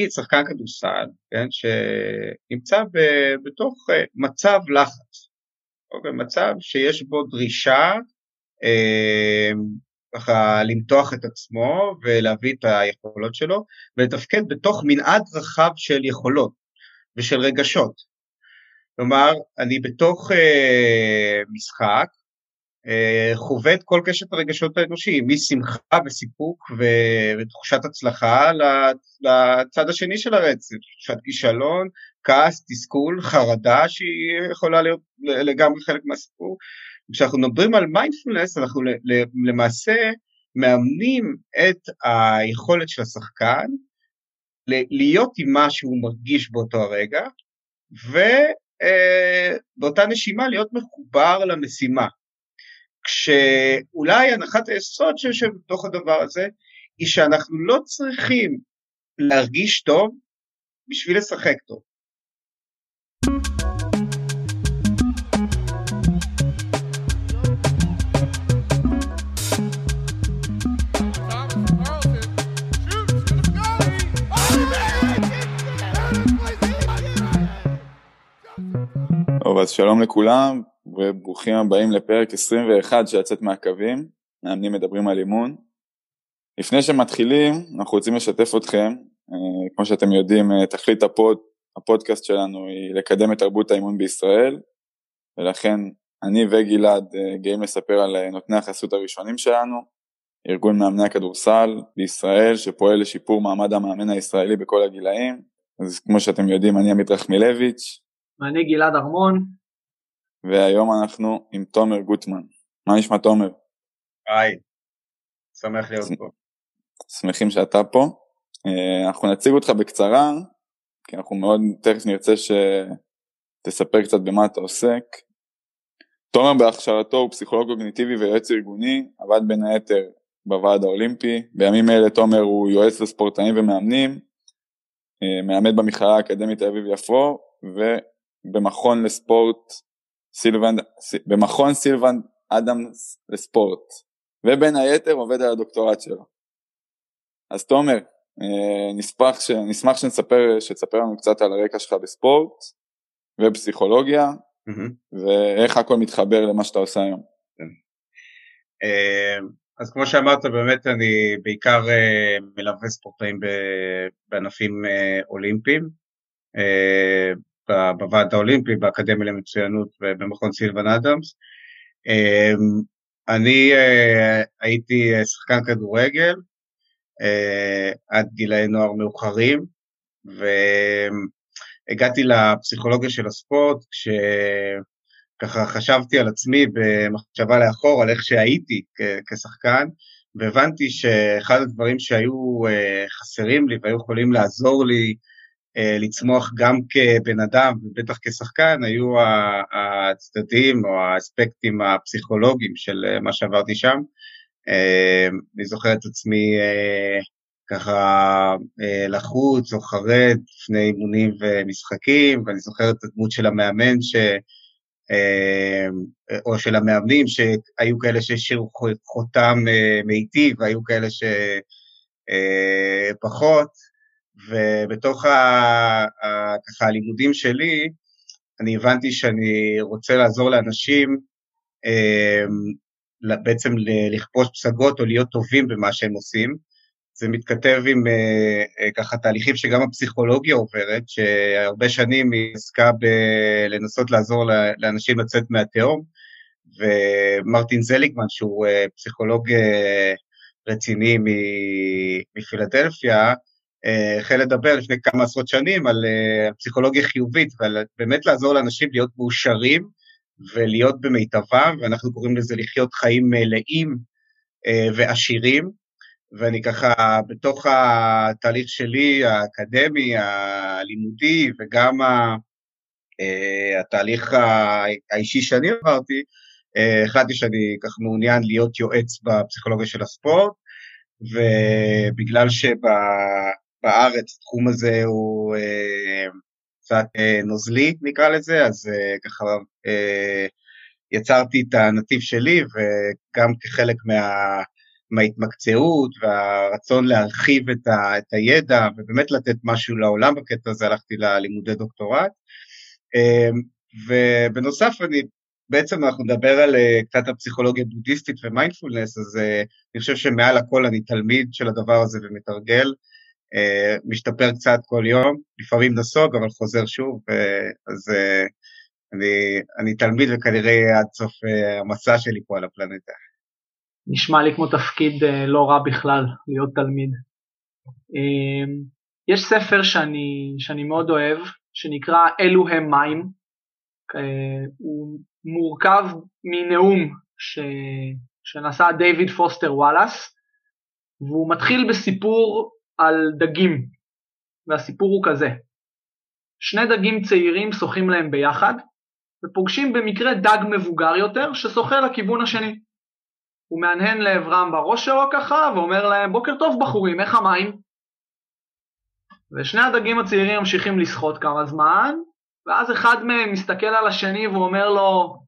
נגיד שחקן כדורסל, כן, שנמצא ב, בתוך uh, מצב לחץ, או במצב שיש בו דרישה uh, ככה למתוח את עצמו ולהביא את היכולות שלו ולתפקד בתוך מנעד רחב של יכולות ושל רגשות. כלומר, אני בתוך uh, משחק חווה את כל קשת הרגשות האנושיים, משמחה וסיפוק ותחושת הצלחה לצד השני של הרצף, תחושת כישלון, כעס, תסכול, חרדה שהיא יכולה להיות לגמרי חלק מהסיפור. כשאנחנו מדברים על מיינדפולנס אנחנו למעשה מאמנים את היכולת של השחקן להיות עם מה שהוא מרגיש באותו הרגע ובאותה נשימה להיות מחובר למשימה. כשאולי הנחת היסוד שיושב בתוך הדבר הזה היא שאנחנו לא צריכים להרגיש טוב בשביל לשחק טוב. טוב, אז שלום לכולם, וברוכים הבאים לפרק 21 של לצאת מהקווים, מאמנים מדברים על אימון. לפני שמתחילים, אנחנו רוצים לשתף אתכם, אה, כמו שאתם יודעים, אה, תכלית הפוד, הפודקאסט שלנו היא לקדם את תרבות האימון בישראל, ולכן אני וגלעד אה, גאים לספר על נותני החסות הראשונים שלנו, ארגון מאמני הכדורסל בישראל שפועל לשיפור מעמד המאמן הישראלי בכל הגילאים. אז כמו שאתם יודעים, אני עמית רחמילביץ', ואני גלעד ארמון. והיום אנחנו עם תומר גוטמן. מה נשמע תומר? היי, שמח להיות פה. שמחים שאתה פה. אה, אנחנו נציג אותך בקצרה, כי אנחנו מאוד תכף נרצה שתספר קצת במה אתה עוסק. תומר בהכשרתו הוא פסיכולוג קוגניטיבי ויועץ ארגוני, עבד בין היתר בוועד האולימפי. בימים אלה תומר הוא יועץ לספורטאים ומאמנים, אה, מלמד במכללה האקדמית תל אביב יפו, במכון לספורט סילבן, במכון סילבן אדמס לספורט, ובין היתר עובד על הדוקטורט שלו. אז תומר, אה, נשמח, ש... נשמח שנספר, שתספר לנו קצת על הרקע שלך בספורט ופסיכולוגיה, mm-hmm. ואיך הכל מתחבר למה שאתה עושה היום. כן. אה, אז כמו שאמרת, באמת אני בעיקר אה, מלווה ספורטאים בענפים אולימפיים. בוועד האולימפי, באקדמיה למצוינות ובמכון סילבן אדמס. אמ, אני אה, הייתי שחקן כדורגל אה, עד גילאי נוער מאוחרים, והגעתי לפסיכולוגיה של הספורט כשככה חשבתי על עצמי במחשבה לאחור על איך שהייתי כשחקן, והבנתי שאחד הדברים שהיו אה, חסרים לי והיו יכולים לעזור לי אה, לצמוח גם כבן אדם ובטח כשחקן היו הצדדים או האספקטים הפסיכולוגיים של אה, מה שעברתי שם. אה, אני זוכר את עצמי ככה לחוץ או חרד לפני אימונים ומשחקים, ואני זוכר את הדמות של המאמן ש... או של המאמנים שהיו כאלה שהשאירו חותם מיטיב והיו כאלה שפחות. ובתוך ה, ה, ככה הלימודים שלי, אני הבנתי שאני רוצה לעזור לאנשים אה, בעצם לכבוש פסגות או להיות טובים במה שהם עושים. זה מתכתב עם אה, אה, ככה תהליכים שגם הפסיכולוגיה עוברת, שהרבה שנים היא עסקה בלנסות לעזור לאנשים לצאת מהתהום, ומרטין זליגמן, שהוא אה, פסיכולוג אה, רציני מפילדלפיה, החל לדבר לפני כמה עשרות שנים על uh, פסיכולוגיה חיובית ועל באמת לעזור לאנשים להיות מאושרים ולהיות במיטבם, ואנחנו קוראים לזה לחיות חיים מלאים uh, ועשירים, ואני ככה בתוך התהליך שלי האקדמי, הלימודי וגם ה, התהליך האישי שאני עברתי, החלטתי שאני ככה מעוניין להיות יועץ בפסיכולוגיה של הספורט, ובגלל שב... בארץ התחום הזה הוא אה, קצת אה, נוזלי נקרא לזה, אז אה, ככה יצרתי את הנתיב שלי וגם כחלק מה, מההתמקצעות והרצון להרחיב את, ה, את הידע ובאמת לתת משהו לעולם בקטע הזה הלכתי ללימודי דוקטורט. ובנוסף אני, בעצם אנחנו נדבר על קצת הפסיכולוגיה בודהיסטית ומיינדפולנס, אז אני חושב שמעל הכל אני תלמיד של הדבר הזה ומתרגל, משתפר קצת כל יום, לפעמים נסוג אבל חוזר שוב, אז אני, אני תלמיד וכנראה עד סוף המסע שלי פה על הפלנטה. נשמע לי כמו תפקיד אה, לא רע בכלל, להיות תלמיד. יש ספר שאני, שאני מאוד אוהב, שנקרא אלו הם מים. אה, הוא מורכב מנאום ש, שנשא דיוויד פוסטר וואלאס, והוא מתחיל בסיפור על דגים, והסיפור הוא כזה: שני דגים צעירים שוחים להם ביחד, ופוגשים במקרה דג מבוגר יותר ששוחה לכיוון השני. הוא מהנהן לעברם בראש שלו ככה, ואומר להם, בוקר טוב בחורים, איך המים? ושני הדגים הצעירים ממשיכים לשחות כמה זמן, ואז אחד מהם מסתכל על השני ואומר לו,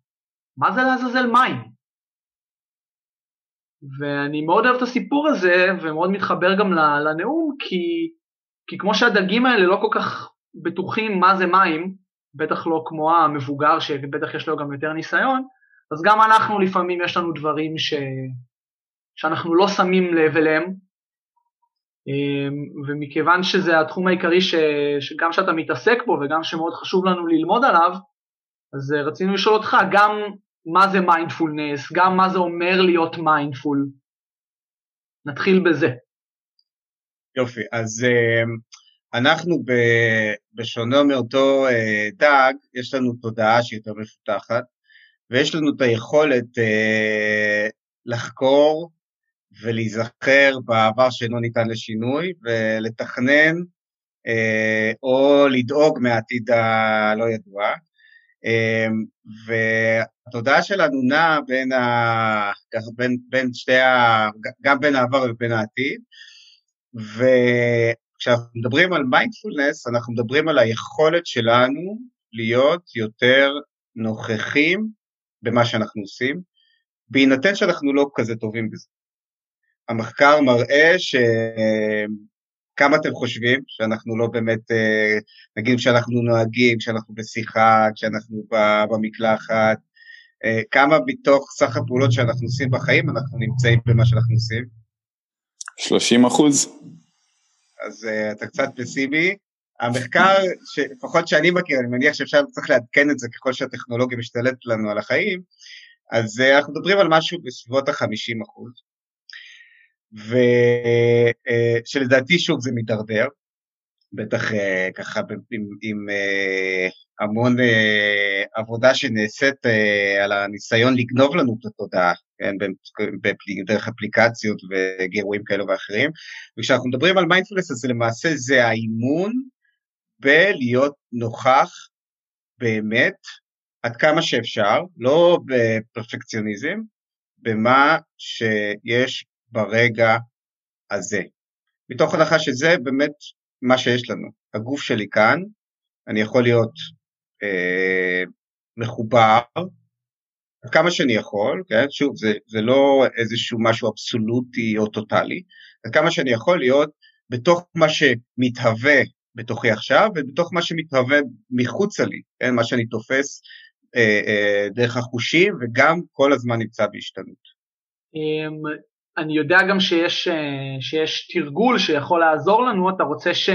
מה זה לעזאזל מים? ואני מאוד אוהב את הסיפור הזה, ומאוד מתחבר גם לנאום, כי, כי כמו שהדגים האלה לא כל כך בטוחים מה זה מים, בטח לא כמו המבוגר שבטח יש לו גם יותר ניסיון, אז גם אנחנו לפעמים יש לנו דברים ש... שאנחנו לא שמים לב אליהם, אמ, ומכיוון שזה התחום העיקרי ש... שגם שאתה מתעסק בו וגם שמאוד חשוב לנו ללמוד עליו, אז אה, רצינו לשאול אותך גם מה זה מיינדפולנס, גם מה זה אומר להיות mindful. נתחיל בזה. יופי, אז uh, אנחנו בשונה מאותו uh, דג, יש לנו תודעה שהיא יותר מפותחת, ויש לנו את היכולת אה, לחקור ולהיזכר בעבר שאינו ניתן לשינוי ולתכנן אה, או לדאוג מהעתיד הלא ידוע. אה, והתודעה שלנו נעה בין, ה... בין, בין שתי ה... גם בין העבר ובין העתיד, וכשאנחנו מדברים על מיינדפולנס, אנחנו מדברים על היכולת שלנו להיות יותר נוכחים במה שאנחנו עושים, בהינתן שאנחנו לא כזה טובים בזה. המחקר מראה שכמה אתם חושבים שאנחנו לא באמת, אה, נגיד כשאנחנו נוהגים, כשאנחנו בשיחה, כשאנחנו במקלחת, אה, כמה מתוך סך הפעולות שאנחנו עושים בחיים אנחנו נמצאים במה שאנחנו עושים? 30 אחוז. אז uh, אתה קצת פסימי. המחקר, לפחות שאני מכיר, אני מניח שאפשר צריך לעדכן את זה ככל שהטכנולוגיה משתלטת לנו על החיים, אז אנחנו מדברים על משהו בסביבות ה-50 אחוז, ושלדעתי uh, שוב זה מידרדר, בטח uh, ככה עם, עם uh, המון עבודה שנעשית על הניסיון לגנוב לנו את התודעה, כן, דרך אפליקציות וגירויים כאלו ואחרים, וכשאנחנו מדברים על מיינדפולנס אז למעשה זה האימון בלהיות נוכח באמת עד כמה שאפשר, לא בפרפקציוניזם, במה שיש ברגע הזה. מתוך הנחה שזה באמת מה שיש לנו. הגוף שלי כאן, אני יכול להיות אה, מחובר עד כמה שאני יכול, כן? שוב, זה, זה לא איזשהו משהו אבסולוטי או טוטאלי, עד כמה שאני יכול להיות בתוך מה שמתהווה בתוכי עכשיו ובתוך מה שמתהווה מחוצה לי, כן? מה שאני תופס אה, אה, דרך החושים וגם כל הזמן נמצא בהשתנות. אני יודע גם שיש, אה, שיש תרגול שיכול לעזור לנו, אתה רוצה ש,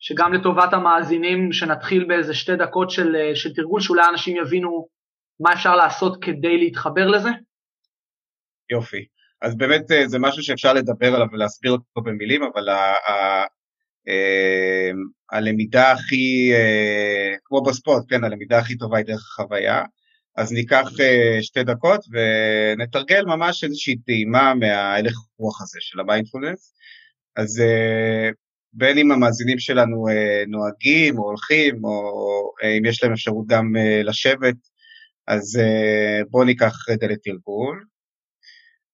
שגם לטובת המאזינים שנתחיל באיזה שתי דקות של, אה, של תרגול שאולי אנשים יבינו מה אפשר לעשות כדי להתחבר לזה? יופי. אז באמת אה, זה משהו שאפשר לדבר עליו ולהסביר אותו במילים, אבל אה, הלמידה הכי, כמו בספורט, כן, הלמידה הכי טובה היא דרך החוויה. אז ניקח אה, שתי דקות ונתרגל ממש איזושהי טעימה מההלך רוח הזה של המיינדפולנס. אז בין אם המאזינים שלנו נוהגים או הולכים, או אם יש להם אפשרות גם לשבת, אז בואו ניקח רגע לתרגול.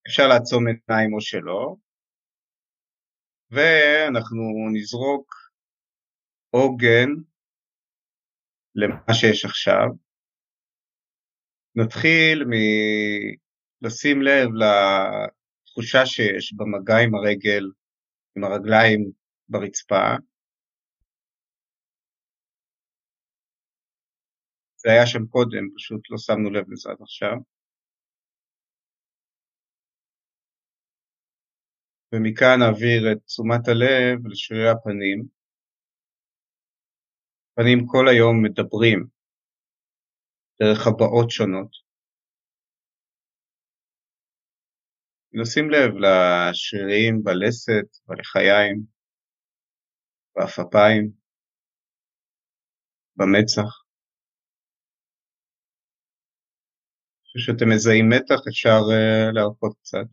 אפשר לעצום עיניים או שלא. ואנחנו נזרוק עוגן למה שיש עכשיו. נתחיל מלשים לב התחושה שיש במגע עם הרגל, עם הרגליים ברצפה. זה היה שם קודם, פשוט לא שמנו לב לזה עד עכשיו. ומכאן נעביר את תשומת הלב לשרירי הפנים. פנים כל היום מדברים דרך הבעות שונות. נשים לב לשרירים בלסת, בלחיים, בעפפיים, במצח. כשאתם מזהים מתח אפשר uh, להרפות קצת.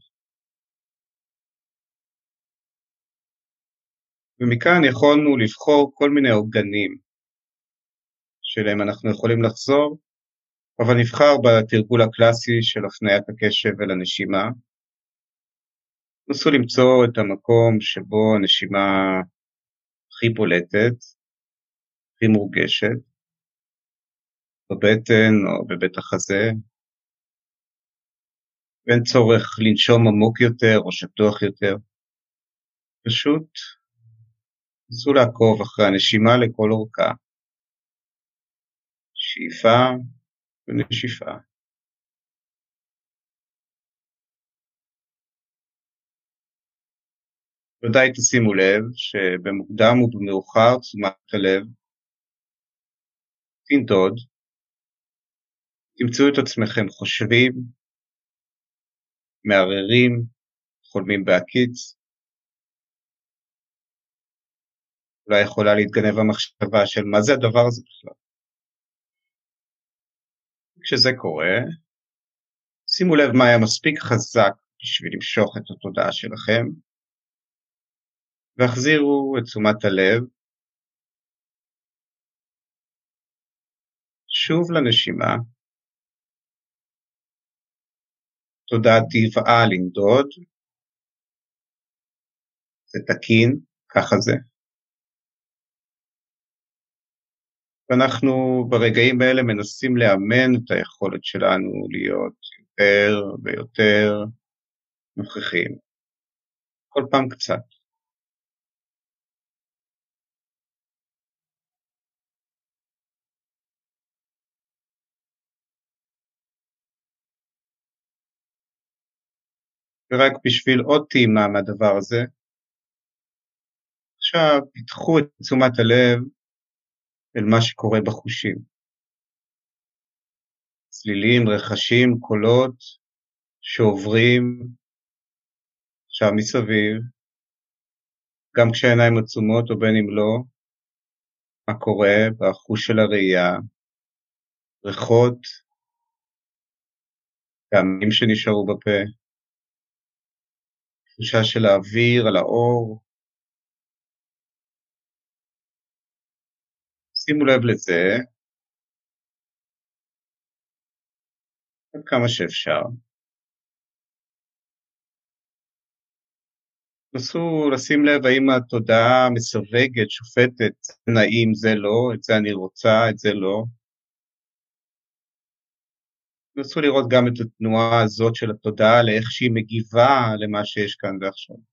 ומכאן יכולנו לבחור כל מיני עוגנים שלהם אנחנו יכולים לחזור, אבל נבחר בתרגול הקלאסי של הפניית הקשב אל הנשימה. נסו למצוא את המקום שבו הנשימה הכי בולטת, הכי מורגשת, בבטן או בבית החזה, ואין צורך לנשום עמוק יותר או שטוח יותר, פשוט נסו לעקוב אחרי הנשימה לכל אורכה. שאיפה ונשיפה. ודאי תשימו לב שבמוקדם ובמאוחר תשומת הלב תנדוד, תמצאו את עצמכם חושבים, מערערים, חולמים בהקיץ, אולי יכולה להתגנב המחשבה של מה זה הדבר הזה בכלל. כשזה קורה, שימו לב מה היה מספיק חזק בשביל למשוך את התודעה שלכם, והחזירו את תשומת הלב. שוב לנשימה, תודעה טבעה לנדוד, זה תקין, ככה זה. ואנחנו ברגעים האלה מנסים לאמן את היכולת שלנו להיות יותר ויותר נוכחים. כל פעם קצת. ורק בשביל עוד טעימה מהדבר הזה, עכשיו פיתחו את תשומת הלב אל מה שקורה בחושים. צלילים, רכשים, קולות שעוברים עכשיו מסביב, גם כשהעיניים עצומות או בין אם לא, מה קורה? בחוש של הראייה, ריחות, טעמים שנשארו בפה, תחושה של האוויר על האור, שימו לב לזה, עד כמה שאפשר. נסו לשים לב האם התודעה מסווגת, שופטת, נעים זה לא, את זה אני רוצה, את זה לא. נסו לראות גם את התנועה הזאת של התודעה לאיך שהיא מגיבה למה שיש כאן ועכשיו.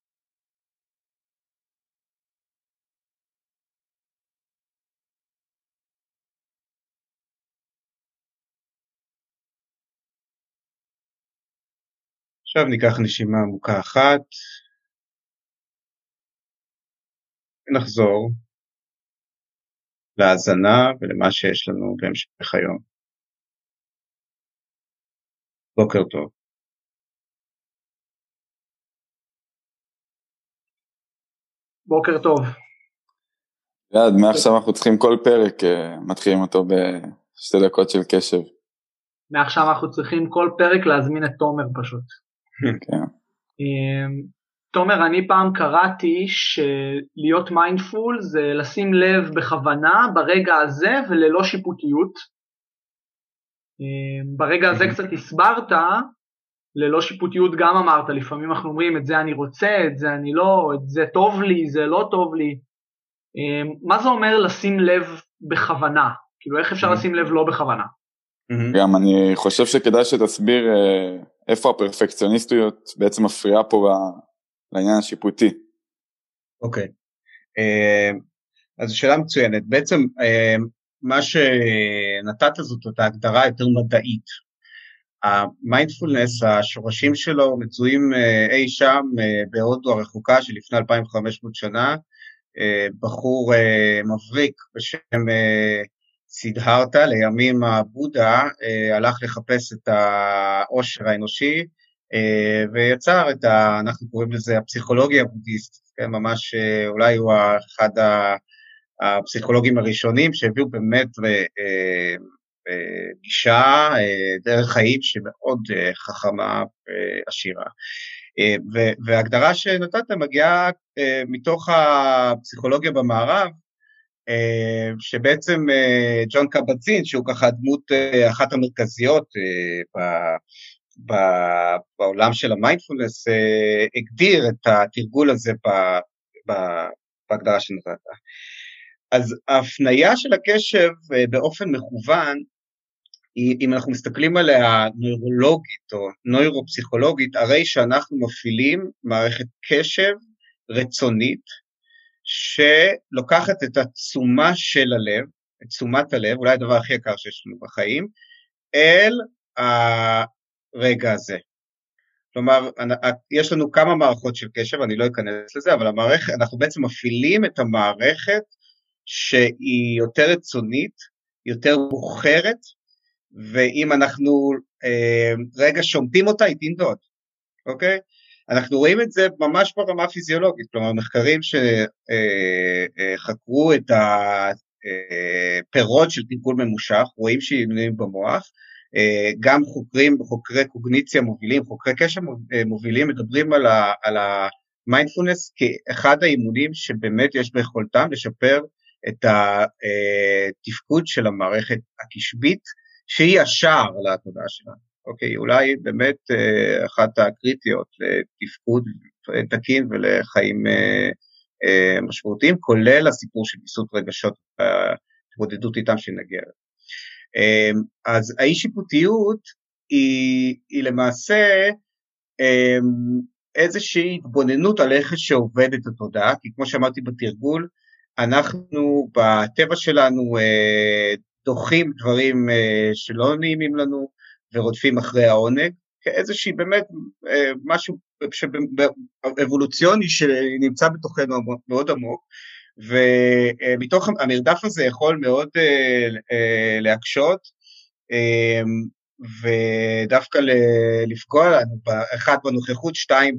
עכשיו ניקח נשימה עמוקה אחת, ונחזור להאזנה ולמה שיש לנו בהמשך היום. בוקר טוב. בוקר טוב. יעד, מעכשיו אנחנו צריכים כל פרק, אה, מתחילים אותו בשתי דקות של קשב. מעכשיו אנחנו צריכים כל פרק להזמין את תומר פשוט. כן. אמ, תומר, אני פעם קראתי שלהיות mindful זה לשים לב בכוונה ברגע הזה וללא שיפוטיות. אמ, ברגע הזה קצת הסברת, ללא שיפוטיות גם אמרת, לפעמים אנחנו אומרים את זה אני רוצה, את זה אני לא, את זה טוב לי, זה לא טוב לי. אמ, מה זה אומר לשים לב בכוונה? כאילו איך אפשר לשים לב לא בכוונה? Mm-hmm. גם אני חושב שכדאי שתסביר אה, איפה הפרפקציוניסטיות בעצם מפריעה פה לעניין השיפוטי. אוקיי, okay. אה, אז שאלה מצוינת. בעצם אה, מה שנתת זאת את ההגדרה יותר מדעית. המיינדפולנס, השורשים שלו מצויים אי שם בהודו הרחוקה שלפני 2500 שנה, בחור מבריק בשם סידהרתה, לימים הבודה אה, הלך לחפש את העושר האנושי אה, ויצר את ה... אנחנו קוראים לזה הפסיכולוגיה הבודהיסטית, כן, ממש אה, אולי הוא אחד הפסיכולוגים הראשונים שהביאו באמת גישה, דרך חיים שמאוד חכמה ועשירה. וההגדרה שנתת מגיעה מתוך הפסיכולוגיה במערב, שבעצם אה, ג'ון קבצין, שהוא ככה הדמות אה, אחת המרכזיות בעולם של המיינדפולנס, הגדיר את התרגול הזה בהגדרה שנתת. אז ההפניה של הקשב באופן מכוון, אם אנחנו מסתכלים עליה נוירולוגית או נוירופסיכולוגית, הרי שאנחנו מפעילים מערכת קשב רצונית, שלוקחת את התשומה של הלב, את תשומת הלב, אולי הדבר הכי יקר שיש לנו בחיים, אל הרגע הזה. כלומר, יש לנו כמה מערכות של קשב, אני לא אכנס לזה, אבל המערכת, אנחנו בעצם מפעילים את המערכת שהיא יותר רצונית, יותר בוחרת, ואם אנחנו אה, רגע שומטים אותה, היא תנדוד, אוקיי? אנחנו רואים את זה ממש ברמה הפיזיולוגית, כלומר מחקרים שחקרו את הפירות של טיפול ממושך, רואים שינויים במוח, גם חוקרים, חוקרי קוגניציה מובילים, חוקרי קשר מובילים, מדברים על, ה, על המיינדפולנס כאחד האימונים שבאמת יש ביכולתם לשפר את התפקוד של המערכת הקשבית, שהיא השער לתודעה שלנו. אוקיי, אולי באמת אה, אחת הקריטיות לתפקוד תקין ולחיים אה, אה, משמעותיים, כולל הסיפור של ויסות רגשות והתמודדות איתם שנגיע אליו. אז האי שיפוטיות היא, היא למעשה איזושהי התבוננות על איך שעובדת התודעה, כי כמו שאמרתי בתרגול, אנחנו בטבע שלנו דוחים דברים שלא נעימים לנו, ורודפים אחרי העונג, כאיזושהי באמת אה, משהו אבולוציוני שנמצא בתוכנו מאוד עמוק, ומתוך המרדף הזה יכול מאוד אה, אה, להקשות, ודווקא לפגוע לנו, אחד בנוכחות, שתיים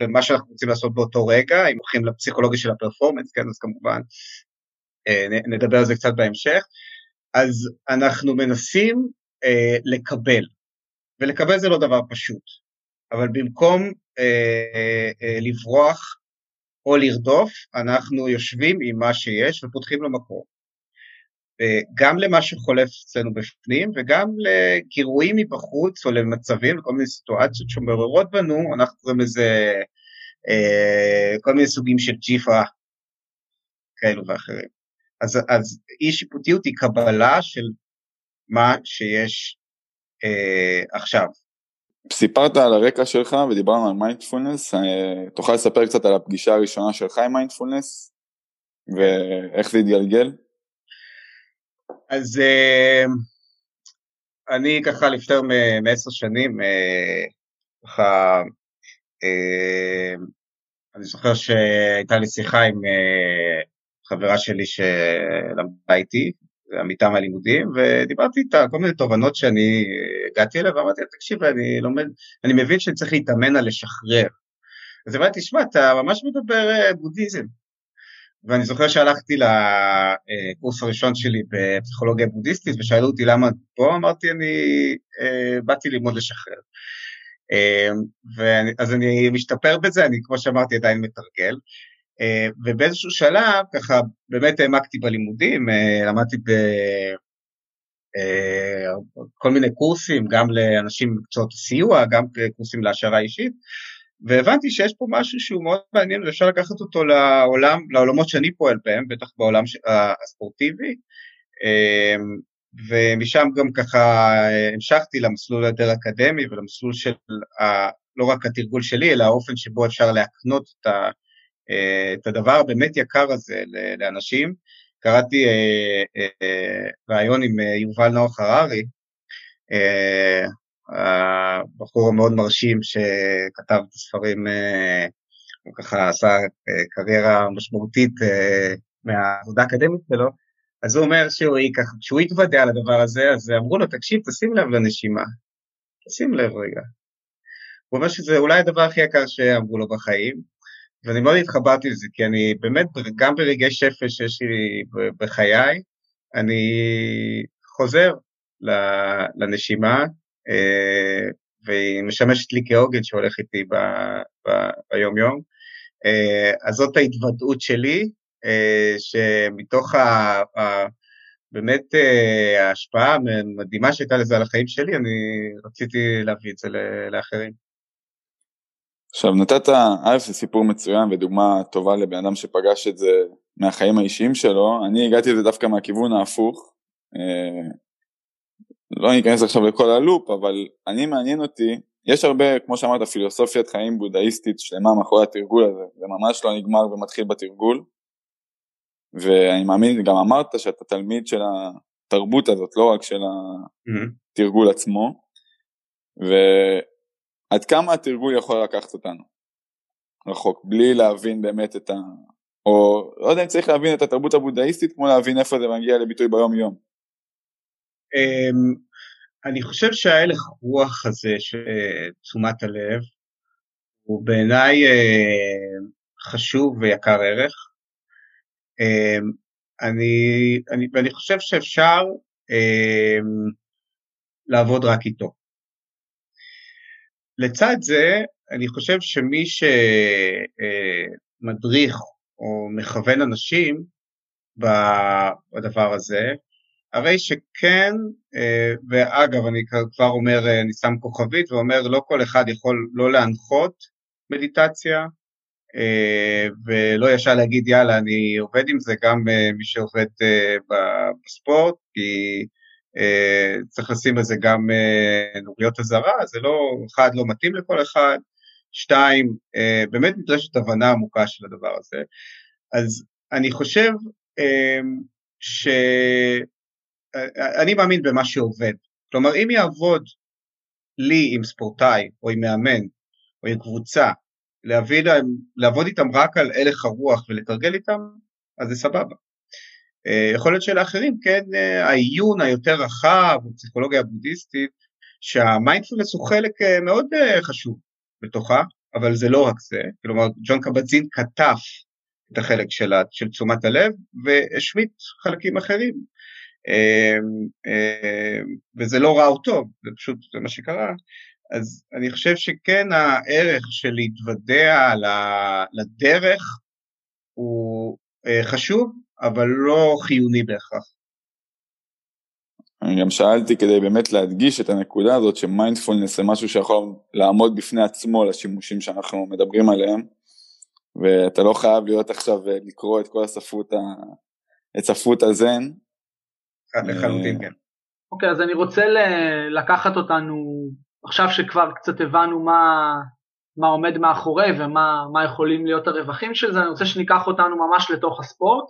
במה שאנחנו רוצים לעשות באותו רגע, אם הולכים לפסיכולוגיה של הפרפורמנס, כן, אז כמובן נדבר על זה קצת בהמשך. אז אנחנו מנסים אה, לקבל, ולקבל זה לא דבר פשוט, אבל במקום אה, אה, לברוח או לרדוף, אנחנו יושבים עם מה שיש ופותחים לו מקום. אה, גם למה שחולף אצלנו בפנים וגם לגירויים מבחוץ או למצבים, לכל מיני סיטואציות שמעוררות בנו, אנחנו קוראים לזה אה, כל מיני סוגים של ג'יפה כאלו ואחרים. אז, אז אי שיפוטיות היא קבלה של מה שיש אה, עכשיו. סיפרת על הרקע שלך ודיברנו על מיינדפולנס, אה, תוכל לספר קצת על הפגישה הראשונה שלך עם מיינדפולנס ואיך זה התגלגל? אז אה, אני ככה לפני מעשר שנים, אה, ככה, אה, אני זוכר שהייתה לי שיחה עם אה, חברה שלי שלמדה איתי, עמיתה מהלימודים, ודיברתי איתה כל מיני תובנות שאני הגעתי אליהן, ואמרתי לה, תקשיב, אני לומד, אני מבין שאני צריך להתאמן על לשחרר. אז אמרתי, תשמע, אתה ממש מדבר אה, בודהיזם. ואני זוכר שהלכתי לקורס הראשון שלי בפסיכולוגיה בודהיסטית, ושאלו אותי למה פה, אמרתי, אני אה, באתי ללמוד לשחרר. אה, אז אני משתפר בזה, אני כמו שאמרתי עדיין מתרגל. אה, ובאיזשהו שלב ככה באמת העמקתי בלימודים, אה, למדתי בכל אה, מיני קורסים, גם לאנשים במקצועות הסיוע, גם קורסים להשערה אישית, והבנתי שיש פה משהו שהוא מאוד מעניין ואפשר לקחת אותו לעולם, לעולמות שאני פועל בהם, בטח בעולם הספורטיבי, ומשם גם ככה המשכתי למסלול היותר אקדמי ולמסלול של ה, לא רק התרגול שלי, אלא האופן שבו אפשר להקנות את, ה, את הדבר הבאמת יקר הזה לאנשים. קראתי אה, אה, ראיון עם יובל נוח הררי, הבחור המאוד מרשים שכתב את הספרים, הוא ככה עשה קריירה משמעותית מהעבודה האקדמית שלו, אז הוא אומר שהוא כשהוא יתוודע על הדבר הזה, אז אמרו לו, תקשיב, תשים לב לנשימה, תשים לב רגע. הוא אומר שזה אולי הדבר הכי יקר שאמרו לו בחיים, ואני מאוד התחברתי לזה, כי אני באמת, גם ברגעי שפל שיש לי בחיי, אני חוזר לנשימה, אה, והיא משמשת לי כעוגן שהולך איתי ביום-יום. אה, אז זאת ההתוודעות שלי, אה, שמתוך ה, ה, באמת ההשפעה המדהימה שהייתה לזה על החיים שלי, אני רציתי להביא את זה לאחרים. עכשיו נתת, א' זה סיפור מצוין ודוגמה טובה לבן אדם שפגש את זה מהחיים האישיים שלו, אני הגעתי לזה דווקא מהכיוון ההפוך, אה, לא ניכנס עכשיו לכל הלופ, אבל אני מעניין אותי, יש הרבה, כמו שאמרת, פילוסופיית חיים בודהיסטית שלמה מאחורי התרגול הזה, זה ממש לא נגמר ומתחיל בתרגול, ואני מאמין, גם אמרת שאתה תלמיד של התרבות הזאת, לא רק של התרגול עצמו, ועד כמה התרגול יכול לקחת אותנו רחוק, בלי להבין באמת את ה... או לא יודע אם צריך להבין את התרבות הבודהיסטית כמו להבין איפה זה מגיע לביטוי ביום יום. אמ, אני חושב שההלך רוח הזה של תשומת הלב הוא בעיניי אה, חשוב ויקר ערך. אמ, אני, אני, ואני חושב שאפשר אמ, לעבוד רק איתו. לצד זה, אני חושב שמי שמדריך או מכוון אנשים בדבר הזה, הרי שכן, ואגב, אני כבר אומר, אני שם כוכבית ואומר, לא כל אחד יכול לא להנחות מדיטציה, ולא ישר להגיד יאללה אני עובד עם זה גם מי שעובד אה, בספורט כי צריך לשים בזה גם נוריות אזהרה זה לא אחד לא מתאים לכל אחד שתיים באמת נדרשת הבנה עמוקה של הדבר הזה אז אני חושב שאני מאמין במה שעובד כלומר אם יעבוד לי עם ספורטאי או עם מאמן או עם קבוצה להביא להם, לעבוד איתם רק על הלך הרוח ולתרגל איתם, אז זה סבבה. אה, יכול להיות שלאחרים כן אה, העיון היותר רחב בפסיכולוגיה הבודהיסטית שהמיינדפולנס הוא חלק אה, מאוד חשוב בתוכה אבל זה לא רק זה. כלומר ג'ון קבצין כתב את החלק של, של תשומת הלב והשמיט חלקים אחרים. וזה לא רע או טוב זה פשוט זה מה שקרה. אז אני חושב שכן הערך של להתוודע לדרך הוא חשוב, אבל לא חיוני בהכרח. אני גם שאלתי כדי באמת להדגיש את הנקודה הזאת שמיינדפולנס זה משהו שיכול לעמוד בפני עצמו לשימושים שאנחנו מדברים עליהם ואתה לא חייב להיות עכשיו אה, לקרוא את כל הספרות, ה... את ספרות הזן. לחלוטין כן. אוקיי אז אני רוצה לקחת אותנו עכשיו שכבר קצת הבנו מה, מה עומד מאחורי ומה יכולים להיות הרווחים של זה, אני רוצה שניקח אותנו ממש לתוך הספורט.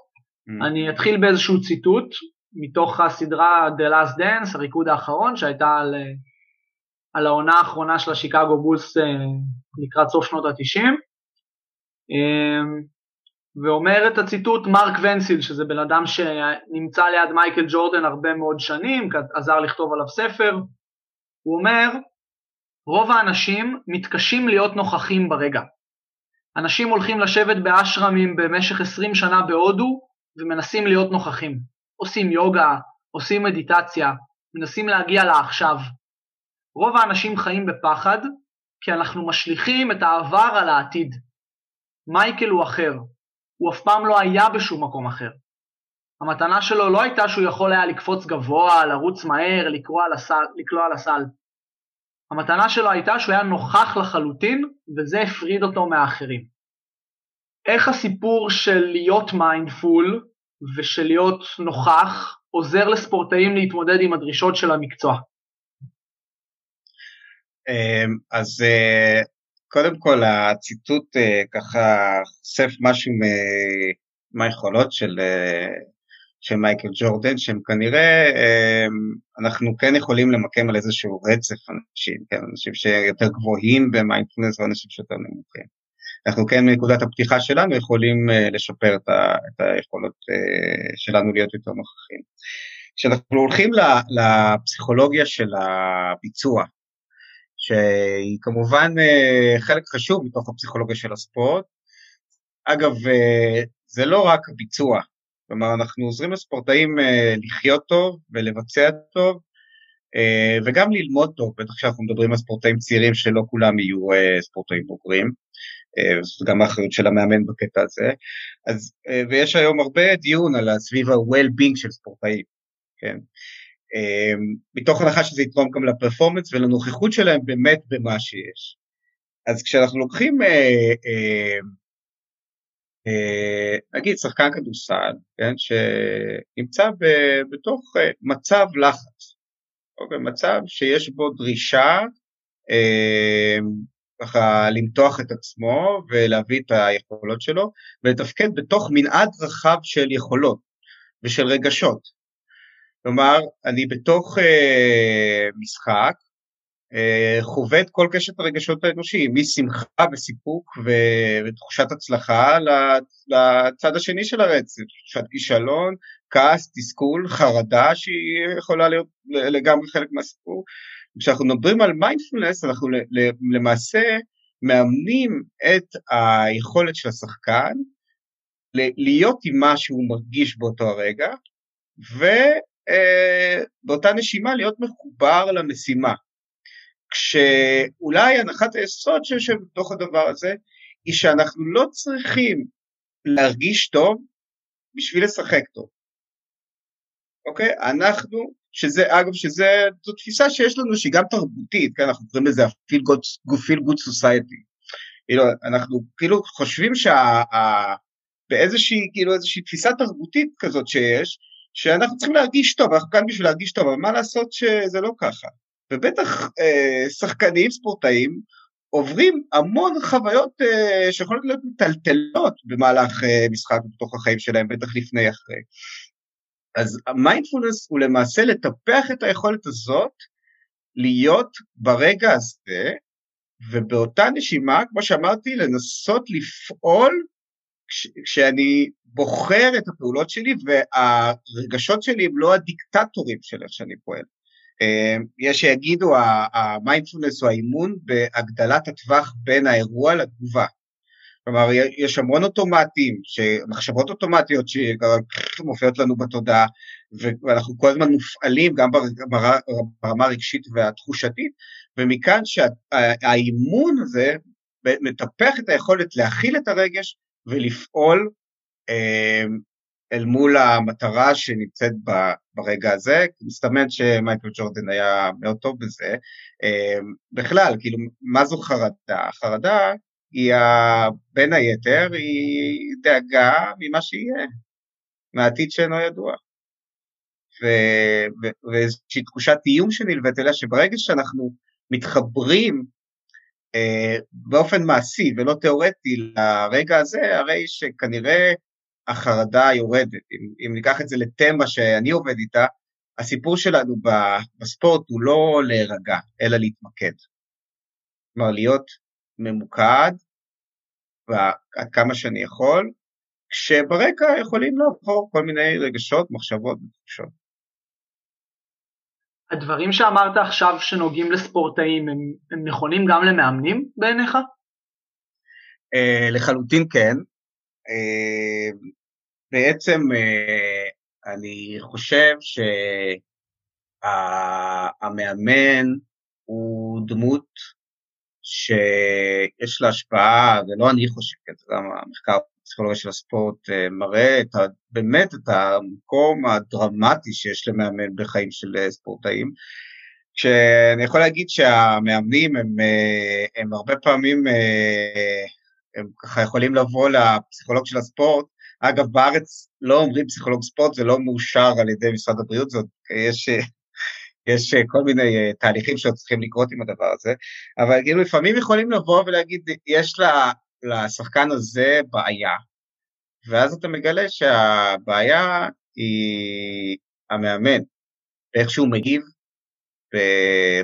Mm. אני אתחיל באיזשהו ציטוט מתוך הסדרה The Last Dance, הריקוד האחרון, שהייתה על, על העונה האחרונה של השיקגו בולס אה, לקראת סוף שנות ה-90. אמ, ואומר את הציטוט מרק ונסיל, שזה בן אדם שנמצא ליד מייקל ג'ורדן הרבה מאוד שנים, עזר לכתוב עליו ספר, הוא אומר, רוב האנשים מתקשים להיות נוכחים ברגע. אנשים הולכים לשבת באשרמים במשך 20 שנה בהודו ומנסים להיות נוכחים. עושים יוגה, עושים מדיטציה, מנסים להגיע לעכשיו. רוב האנשים חיים בפחד כי אנחנו משליכים את העבר על העתיד. מייקל הוא אחר, הוא אף פעם לא היה בשום מקום אחר. המתנה שלו לא הייתה שהוא יכול היה לקפוץ גבוה, לרוץ מהר, לקלוע על הסל. לקלוע על הסל. המתנה שלו הייתה שהוא היה נוכח לחלוטין, וזה הפריד אותו מהאחרים. איך הסיפור של להיות mindful ושל להיות נוכח עוזר לספורטאים להתמודד עם הדרישות של המקצוע? אמ, אז אה, קודם כל הציטוט אה, ככה חושף משהו מהיכולות של, אה, של מייקל ג'ורדן, שהם כנראה, אמ, אנחנו כן יכולים למקם על איזשהו רצף אנשים, כן, אנשים שיותר גבוהים במיינדפלנס ואנשים שיותר נמוכים. אנחנו כן מנקודת הפתיחה שלנו יכולים לשפר את, ה, את היכולות שלנו להיות יותר נוכחים. כשאנחנו הולכים לפסיכולוגיה של הביצוע, שהיא כמובן אה, חלק חשוב מתוך הפסיכולוגיה של הספורט. אגב, אה, זה לא רק הביצוע, כלומר אנחנו עוזרים לספורטאים אה, לחיות טוב ולבצע טוב, וגם ללמוד טוב, בטח כשאנחנו מדברים על ספורטאים צעירים שלא כולם יהיו ספורטאים בוגרים, זאת גם האחריות של המאמן בקטע הזה. אז, ויש היום הרבה דיון על סביב ה-well-being של ספורטאים, כן? אמ, מתוך הנחה שזה יתרום גם לפרפורמנס ולנוכחות שלהם באמת במה שיש. אז כשאנחנו לוקחים, אה, אה, אה, נגיד שחקן כדורסל, כן, שנמצא בתוך אה, מצב לחץ, או במצב שיש בו דרישה אה, ככה למתוח את עצמו ולהביא את היכולות שלו ולתפקד בתוך מנעד רחב של יכולות ושל רגשות. כלומר, אני בתוך אה, משחק אה, חווה את כל קשת הרגשות האנושיים, משמחה וסיפוק ותחושת הצלחה לצד השני של הרצף, תחושת כישלון, כעס, תסכול, חרדה שהיא יכולה להיות לגמרי חלק מהסיפור. כשאנחנו מדברים על מיינדפולנס אנחנו למעשה מאמנים את היכולת של השחקן להיות עם מה שהוא מרגיש באותו הרגע, ו... אה, נשימה להיות מחובר למשימה. כשאולי הנחת היסוד שיושב בתוך הדבר הזה היא שאנחנו לא צריכים להרגיש טוב בשביל לשחק טוב. אוקיי? אנחנו, שזה, אגב, שזה, זו תפיסה שיש לנו שהיא גם תרבותית, כן? אנחנו קוראים לזה feel good society. כאילו, אנחנו כאילו חושבים שה... באיזושהי, כאילו איזושהי תפיסה תרבותית כזאת שיש, שאנחנו צריכים להרגיש טוב, אנחנו כאן בשביל להרגיש טוב, אבל מה לעשות שזה לא ככה. ובטח אה, שחקנים, ספורטאים, עוברים המון חוויות אה, שיכולות להיות מטלטלות במהלך אה, משחק בתוך החיים שלהם, בטח לפני אחרי. אז המיינדפולנס הוא למעשה לטפח את היכולת הזאת להיות ברגע הזה, ובאותה נשימה, כמו שאמרתי, לנסות לפעול כש, כשאני בוחר את הפעולות שלי והרגשות שלי הם לא הדיקטטורים של איך שאני פועל. אה, יש שיגידו המיינדפולנס הוא האימון בהגדלת הטווח בין האירוע לתגובה. כלומר יש המון אוטומטים, מחשבות אוטומטיות שמופיעות לנו בתודעה ואנחנו כל הזמן מופעלים גם ברמה הרגשית והתחושתית ומכאן שהאימון הזה מטפח את היכולת להכיל את הרגש ולפעול אה, אל מול המטרה שנמצאת ברגע הזה, מסתמן שמייקל ג'ורדן היה מאוד טוב בזה. אה, בכלל, כאילו, מה זו חרדה? חרדה היא בין היתר, היא דאגה ממה שיהיה, מהעתיד שאינו ידוע. ואיזושהי תחושת איום שנלווית אליה, שברגע שאנחנו מתחברים אה, באופן מעשי ולא תיאורטי לרגע הזה, הרי שכנראה החרדה יורדת. אם, אם ניקח את זה לתמה שאני עובד איתה, הסיפור שלנו בספורט הוא לא להירגע, אלא להתמקד. כלומר, להיות ממוקד עד כמה שאני יכול, כשברקע יכולים לעבור כל מיני רגשות, מחשבות ותחושות. הדברים שאמרת עכשיו שנוגעים לספורטאים הם, הם נכונים גם למאמנים בעיניך? Uh, לחלוטין כן. Uh, בעצם uh, אני חושב שהמאמן הוא דמות שיש לה השפעה, ולא אני חושב, זה גם המחקר הפסיכולוגיה של הספורט אה, מראה את ה, באמת את המקום הדרמטי שיש למאמן בחיים של אה, ספורטאים. כשאני יכול להגיד שהמאמנים הם, אה, הם הרבה פעמים הם ככה יכולים לבוא לפסיכולוג של הספורט אגב, בארץ לא אומרים פסיכולוג ספורט, זה לא מאושר על ידי משרד הבריאות, זאת, יש, יש כל מיני אה, תהליכים שעוד צריכים לקרות עם הדבר הזה, אבל כאילו לפעמים יכולים לבוא ולהגיד, יש לה, לשחקן הזה בעיה, ואז אתה מגלה שהבעיה היא המאמן, איך שהוא מגיב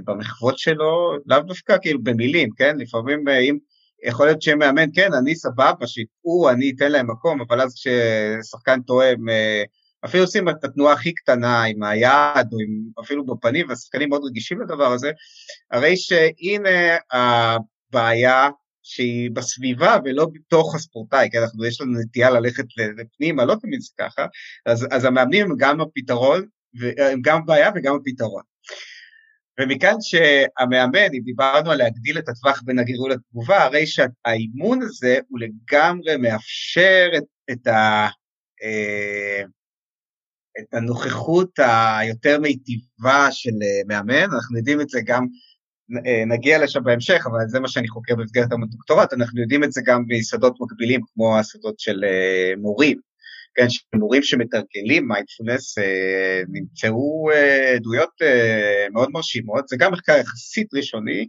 במחוות שלו, לאו דווקא כאילו במילים, כן? לפעמים אה, אם, יכול להיות שמאמן, כן, אני סבבה, שיטעו, אני אתן להם מקום, אבל אז כששחקן טועה, אה, אפילו עושים את התנועה הכי קטנה עם היד, או עם, אפילו בפנים, והשחקנים מאוד רגישים לדבר הזה, הרי שהנה הבעיה שהיא בסביבה ולא בתוך הספורטאי, כי אנחנו, יש לנו נטייה ללכת לפנימה, לא תמיד זה ככה, אז, אז המאמנים הם גם הפתרון, הם גם הבעיה וגם הפתרון. ומכאן שהמאמן, אם דיברנו על להגדיל את הטווח בין הגירוי לתגובה, הרי שהאימון הזה הוא לגמרי מאפשר את, את, ה, אה, את הנוכחות היותר מיטיבה של אה, מאמן, אנחנו יודעים את זה גם, אה, נגיע לשם בהמשך, אבל זה מה שאני חוקר במסגרת הדוקטורט, אנחנו יודעים את זה גם בשדות מקבילים כמו השדות של מורים. כן, שמורים שמתרגלים מיינדפולנס אה, נמצאו אה, עדויות אה, מאוד מרשימות, זה גם מחקר יחסית ראשוני,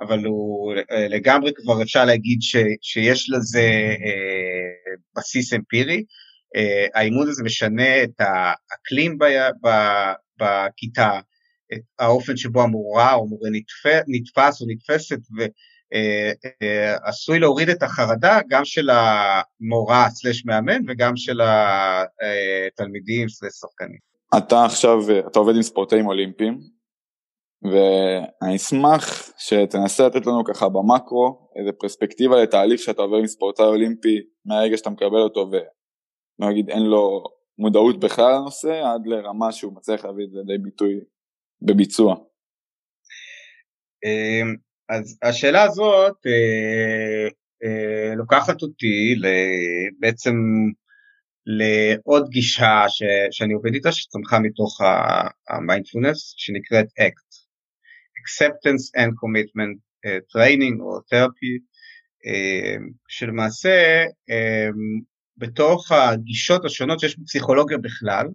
אבל הוא אה, לגמרי כבר אפשר להגיד ש, שיש לזה אה, בסיס אמפירי. אה, האימון הזה משנה את האקלים בכיתה, את האופן שבו המורה או מורה נתפס, נתפס או נתפסת, ו, אה, אה, להוריד את החרדה גם של המורה סלש מאמן וגם של התלמידים סלש שחקנים. אתה עכשיו, אתה עובד עם ספורטאים אולימפיים, ואני אשמח שתנסה לתת לנו ככה במקרו איזה פרספקטיבה לתהליך שאתה עובר עם ספורטאי אולימפי מהרגע שאתה מקבל אותו ונגיד אין לו מודעות בכלל לנושא עד לרמה שהוא מצליח להביא את זה לידי ביטוי בביצוע. אמ, אז השאלה הזאת אה, אה, לוקחת אותי בעצם לעוד גישה ש, שאני עובד איתה שצמחה מתוך המיינדפולנס שנקראת ACT, Acceptance and Commitment uh, Training או Therapy, שלמעשה uh, בתוך הגישות השונות שיש בפסיכולוגיה בכלל,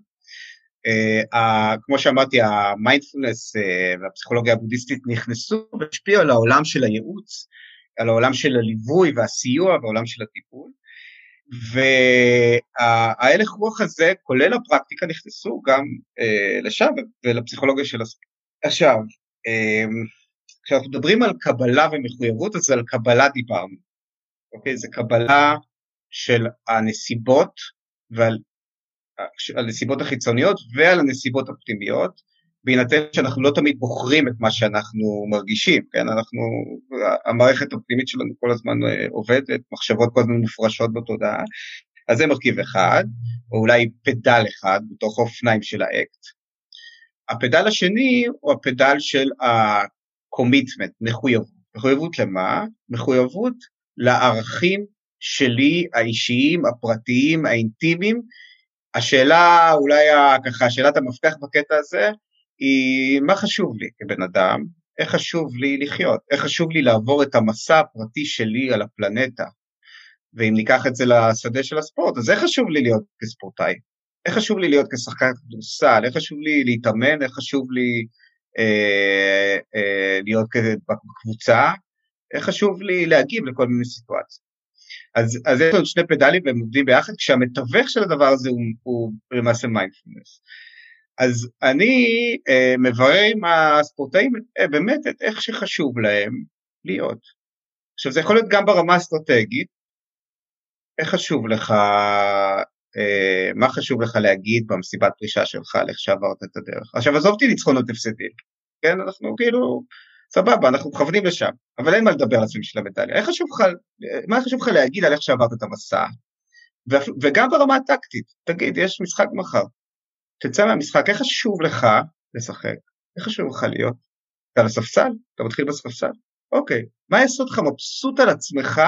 Uh, כמו שאמרתי, המיינדפולנס uh, והפסיכולוגיה הבודהיסטית נכנסו והשפיעו על העולם של הייעוץ, על העולם של הליווי והסיוע והעולם של הטיפול. וההלך רוח הזה, כולל הפרקטיקה, נכנסו גם uh, לשם ולפסיכולוגיה של הספורט. עכשיו, uh, כשאנחנו מדברים על קבלה ומחויבות, אז על קבלה דיברנו. אוקיי? זה קבלה של הנסיבות ועל על הנסיבות החיצוניות ועל הנסיבות הפנימיות, בהינתן שאנחנו לא תמיד בוחרים את מה שאנחנו מרגישים, כן, אנחנו, המערכת הפנימית שלנו כל הזמן אה, עובדת, מחשבות כל הזמן מופרשות בתודעה, אז זה מרכיב אחד, או אולי פדל אחד בתוך האופניים של האקט. הפדל השני הוא הפדל של ה-commitment, מחויבות. מחויבות למה? מחויבות לערכים שלי, האישיים, הפרטיים, האינטימיים, השאלה, אולי ככה, שאלת המפתח בקטע הזה, היא מה חשוב לי כבן אדם, איך חשוב לי לחיות, איך חשוב לי לעבור את המסע הפרטי שלי על הפלנטה. ואם ניקח את זה לשדה של הספורט, אז איך חשוב לי להיות כספורטאי? איך חשוב לי להיות כשחקן כדורסל? איך חשוב לי להתאמן? איך חשוב לי אה, אה, להיות בקבוצה? איך חשוב לי להגיב לכל מיני סיטואציות? אז, אז יש לנו שני פדלים והם עובדים ביחד, כשהמתווך של הדבר הזה הוא, הוא למעשה מיינדפולנס. אז אני אה, מברר עם הספורטאים אה, באמת את איך שחשוב להם להיות. עכשיו זה יכול להיות גם ברמה האסטרטגית, איך חשוב לך, אה, מה חשוב לך להגיד במסיבת פרישה שלך על איך שעברת את הדרך. עכשיו עזוב אותי ניצחונות הפסדים, כן, אנחנו כאילו סבבה, אנחנו מכוונים לשם, אבל אין מה לדבר על עצמי של המדליה. איך חשוב לך, מה חשוב לך להגיד על איך שעברת את המסע? וגם ברמה הטקטית, תגיד, יש משחק מחר, תצא מהמשחק, איך חשוב לך לשחק? איך חשוב לך להיות? אתה על הספסל? אתה מתחיל בספסל? אוקיי, מה יעשה אותך מבסוט על עצמך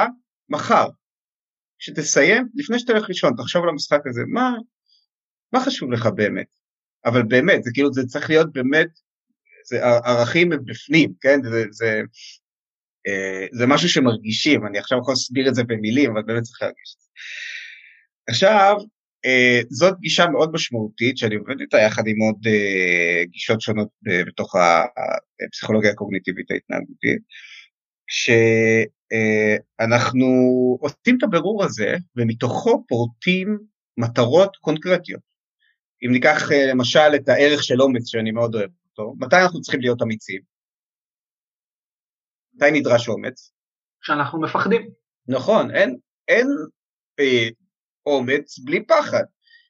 מחר? כשתסיים, לפני שאתה הולך לישון, תחשוב על המשחק הזה, מה, מה חשוב לך באמת? אבל באמת, זה כאילו, זה צריך להיות באמת זה ערכים בפנים, כן? זה, זה, אה, זה משהו שמרגישים, אני עכשיו יכול להסביר את זה במילים, אבל באמת צריך להרגיש את זה. עכשיו, uh, זאת גישה מאוד משמעותית שאני עובד איתה יחד עם עוד uh, גישות שונות בתוך הפסיכולוגיה הקוגניטיבית ההתנהגותית. כשאנחנו uh, עושים את הבירור הזה ומתוכו פורטים מטרות קונקרטיות. אם ניקח למשל את הערך של אומץ שאני מאוד אוהב אותו, מתי אנחנו צריכים להיות אמיצים? מתי נדרש אומץ? כשאנחנו מפחדים. נכון, אין, אין אה, אומץ בלי פחד.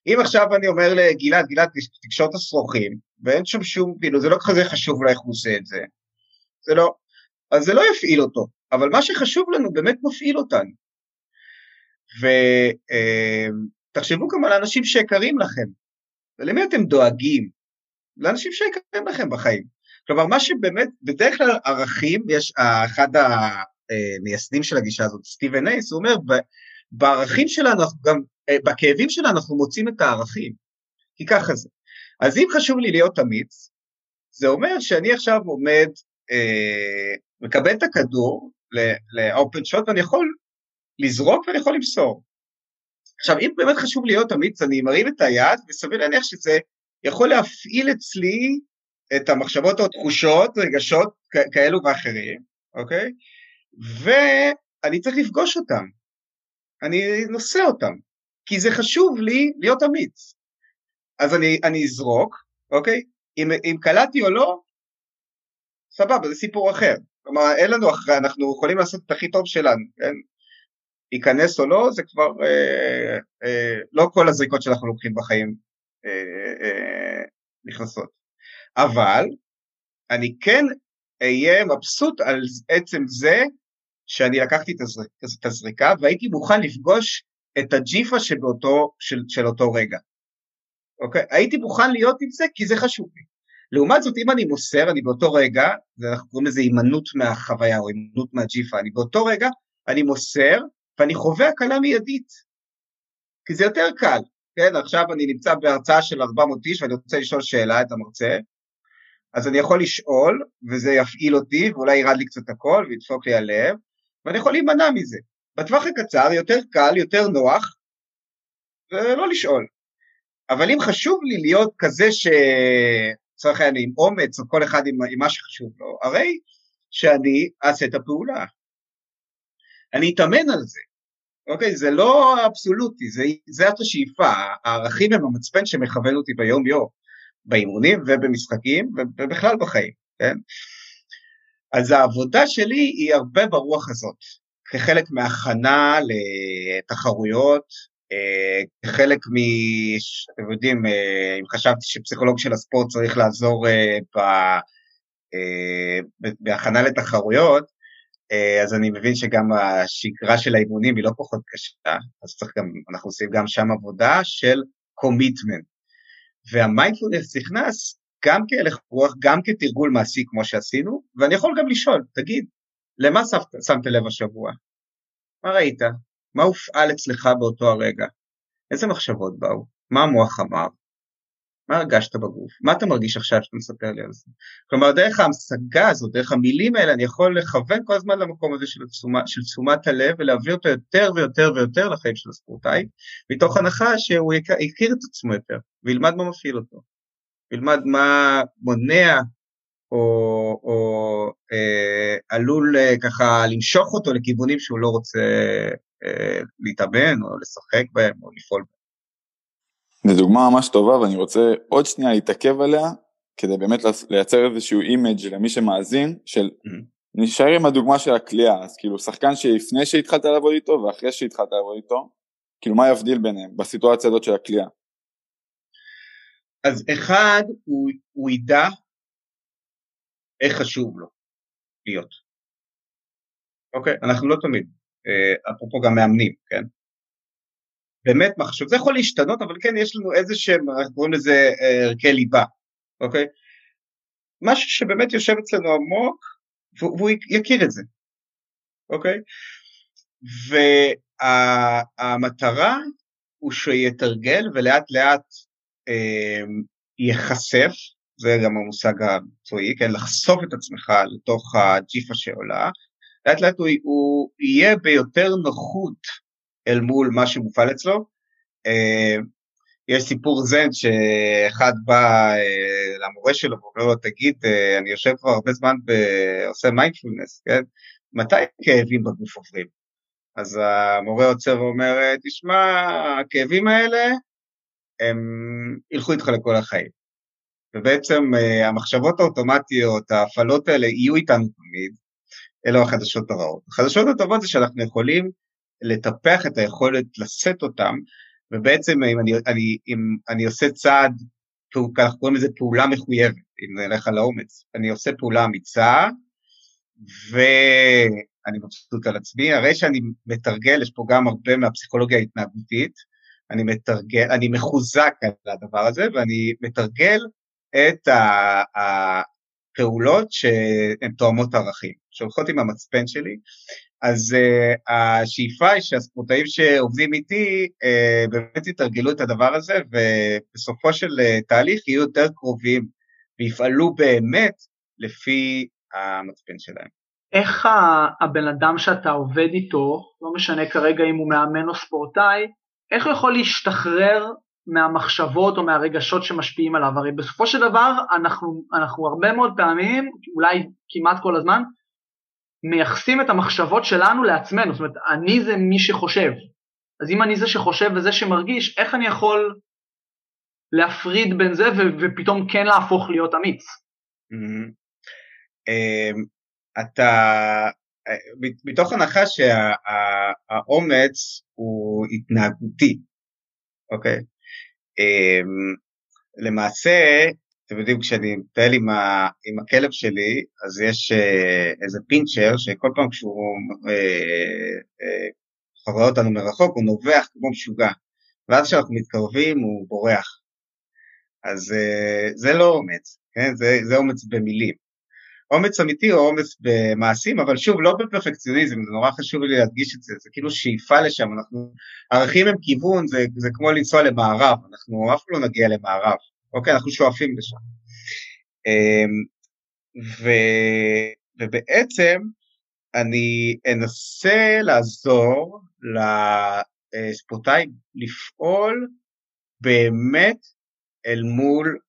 אם עכשיו אני אומר לגלעד, גלעד תקשור את השרוכים, ואין שם שום, כאילו זה לא כזה חשוב אולי איך הוא עושה את זה, זה לא, אז זה לא יפעיל אותו, אבל מה שחשוב לנו באמת מפעיל אותנו. ותחשבו אה, גם על האנשים שיקרים לכם, ולמי אתם דואגים? לאנשים שיקרים לכם בחיים. כלומר, מה שבאמת, בדרך כלל ערכים, יש, אחד המייסדים של הגישה הזאת, סטיבן אייס, הוא אומר, בערכים שלנו, גם אה, בכאבים שלנו אנחנו מוצאים את הערכים, כי ככה זה. אז אם חשוב לי להיות אמיץ, זה אומר שאני עכשיו עומד, אה, מקבל את הכדור לאופן שוט ואני יכול לזרוק ואני יכול למסור. עכשיו אם באמת חשוב להיות אמיץ אני מרים את היד וסביר להניח שזה יכול להפעיל אצלי את המחשבות או תחושות, רגשות כאלו ואחרים, אוקיי? ואני צריך לפגוש אותם, אני נושא אותם, כי זה חשוב לי להיות אמיץ. אז אני, אני אזרוק, אוקיי? אם, אם קלטתי או לא, סבבה, זה סיפור אחר. כלומר, אין לנו אחרי, אנחנו יכולים לעשות את הכי טוב שלנו, כן? ייכנס או לא, זה כבר אה, אה, לא כל הזריקות שאנחנו לוקחים בחיים נכנסות. אבל אני כן אהיה מבסוט על עצם זה שאני לקחתי את הזריקה והייתי מוכן לפגוש את הג'יפה שבאותו, של, של אותו רגע. אוקיי? הייתי מוכן להיות עם זה כי זה חשוב לי. לעומת זאת אם אני מוסר, אני באותו רגע, אנחנו קוראים לזה הימנעות מהחוויה או הימנעות מהג'יפה, אני באותו רגע, אני מוסר ואני חווה הקלה מיידית. כי זה יותר קל, כן? עכשיו אני נמצא בהרצאה של 400 איש ואני רוצה לשאול שאלה את המרצה, אז אני יכול לשאול וזה יפעיל אותי ואולי ירד לי קצת הכל וידפוק לי הלב, ואני יכול להימנע מזה. בטווח הקצר יותר קל, יותר נוח, ולא לשאול. אבל אם חשוב לי להיות כזה שצריך היה עם אומץ, או כל אחד עם, עם מה שחשוב לו, הרי שאני אעשה את הפעולה. אני אתאמן על זה, אוקיי? זה לא אבסולוטי, זה, זה השאיפה, הערכים הם המצפן שמכוון אותי ביום יום, באימונים ובמשחקים ובכלל בחיים, כן? אז העבודה שלי היא הרבה ברוח הזאת, כחלק מהכנה לתחרויות, אה, כחלק מ... אתם יודעים, אה, אם חשבתי שפסיכולוג של הספורט צריך לעזור אה, ב... בהכנה לתחרויות, אז אני מבין שגם השגרה של האימונים היא לא פחות קשה, אז צריך גם, אנחנו עושים גם שם עבודה של קומיטמנט. והמיינדפולנס נכנס גם כהלך רוח, גם כתרגול מעשי כמו שעשינו, ואני יכול גם לשאול, תגיד, למה שמת, שמת לב השבוע? מה ראית? מה הופעל אצלך באותו הרגע? איזה מחשבות באו? מה המוח אמר? מה הרגשת בגוף? מה אתה מרגיש עכשיו שאתה מספר לי על זה? כלומר, דרך ההמשגה הזאת, דרך המילים האלה, אני יכול לכוון כל הזמן למקום הזה של, תשומת, של תשומת הלב ולהביא אותו יותר ויותר ויותר לחיים של הספורטאי, מתוך הנחה שהוא יכיר את עצמו יותר וילמד מה מפעיל אותו. ילמד מה מונע או, או אה, עלול אה, ככה למשוך אותו לכיוונים שהוא לא רוצה אה, להתאמן או לשחק בהם או לפעול בהם. זו דוגמה ממש טובה ואני רוצה עוד שנייה להתעכב עליה כדי באמת לייצר איזשהו image למי שמאזין של אמ-המ. נשאר עם הדוגמה של הקליעה אז כאילו שחקן שלפני שהתחלת לעבוד איתו ואחרי שהתחלת לעבוד איתו כאילו מה יבדיל ביניהם בסיטואציה הזאת של הקליעה. אז אחד הוא, הוא ידע איך חשוב לו להיות. אוקיי? אנחנו לא תמיד, אה, אפרופו גם מאמנים, כן? באמת מה חשוב, זה יכול להשתנות אבל כן יש לנו איזה שהם, אנחנו קוראים לזה אה, ערכי ליבה, אוקיי? משהו שבאמת יושב אצלנו עמוק והוא יכיר את זה, אוקיי? והמטרה הוא שיתרגל ולאט לאט אה, ייחשף, זה גם המושג המקצועי, כן, לחשוף את עצמך לתוך הג'יפה שעולה, לאט לאט הוא, הוא יהיה ביותר נוחות אל מול מה שמופעל אצלו, אה, יש סיפור זן שאחד בא אה, למורה שלו ואומר לו, תגיד, אה, אני יושב כבר הרבה זמן ועושה מיינדפולנס, כן? מתי כאבים בגוף עוברים? אז המורה עוצר ואומר, תשמע, הכאבים האלה, הם ילכו איתך לכל החיים. ובעצם המחשבות האוטומטיות, ההפעלות האלה יהיו איתנו תמיד, אלו החדשות הרעות. החדשות הטובות זה שאנחנו יכולים לטפח את היכולת לשאת אותם, ובעצם אם אני, אני, אם אני עושה צעד, אנחנו קוראים לזה פעולה מחויבת, אם נלך על האומץ, אני עושה פעולה אמיצה, ואני מבסוט על עצמי, הרי שאני מתרגל, יש פה גם הרבה מהפסיכולוגיה ההתנהגותית, אני מתרגל, אני מחוזק על הדבר הזה, ואני מתרגל את הפעולות שהן תואמות ערכים, שהולכות עם המצפן שלי, אז uh, השאיפה היא שהספורטאים שעובדים איתי uh, באמת יתרגלו את הדבר הזה ובסופו של uh, תהליך יהיו יותר קרובים ויפעלו באמת לפי המצפן שלהם. איך הבן אדם שאתה עובד איתו, לא משנה כרגע אם הוא מאמן או ספורטאי, איך הוא יכול להשתחרר מהמחשבות או מהרגשות שמשפיעים עליו? הרי בסופו של דבר אנחנו, אנחנו הרבה מאוד פעמים, אולי כמעט כל הזמן, מייחסים את המחשבות שלנו לעצמנו, זאת אומרת, אני זה מי שחושב. אז אם אני זה שחושב וזה שמרגיש, איך אני יכול להפריד בין זה ו- ופתאום כן להפוך להיות אמיץ? Mm-hmm. Um, אתה, אה, מתוך הנחה שהאומץ שה- הוא התנהגותי, אוקיי? Okay? Um, למעשה, אתם יודעים, כשאני מטייל עם, עם הכלב שלי, אז יש uh, איזה פינצ'ר שכל פעם כשהוא uh, uh, חווה אותנו מרחוק, הוא נובח כמו משוגע, ואז כשאנחנו מתקרבים הוא בורח. אז uh, זה לא אומץ, כן? זה, זה אומץ במילים. אומץ אמיתי או אומץ במעשים, אבל שוב, לא בפרפקציוניזם, זה נורא חשוב לי להדגיש את זה, זה כאילו שאיפה לשם, אנחנו, ערכים הם כיוון, זה, זה כמו לנסוע למערב, אנחנו אף לא נגיע למערב, אוקיי, אנחנו שואפים לשם. אמ, ו, ובעצם אני אנסה לעזור לספורטאי לפעול באמת אל מול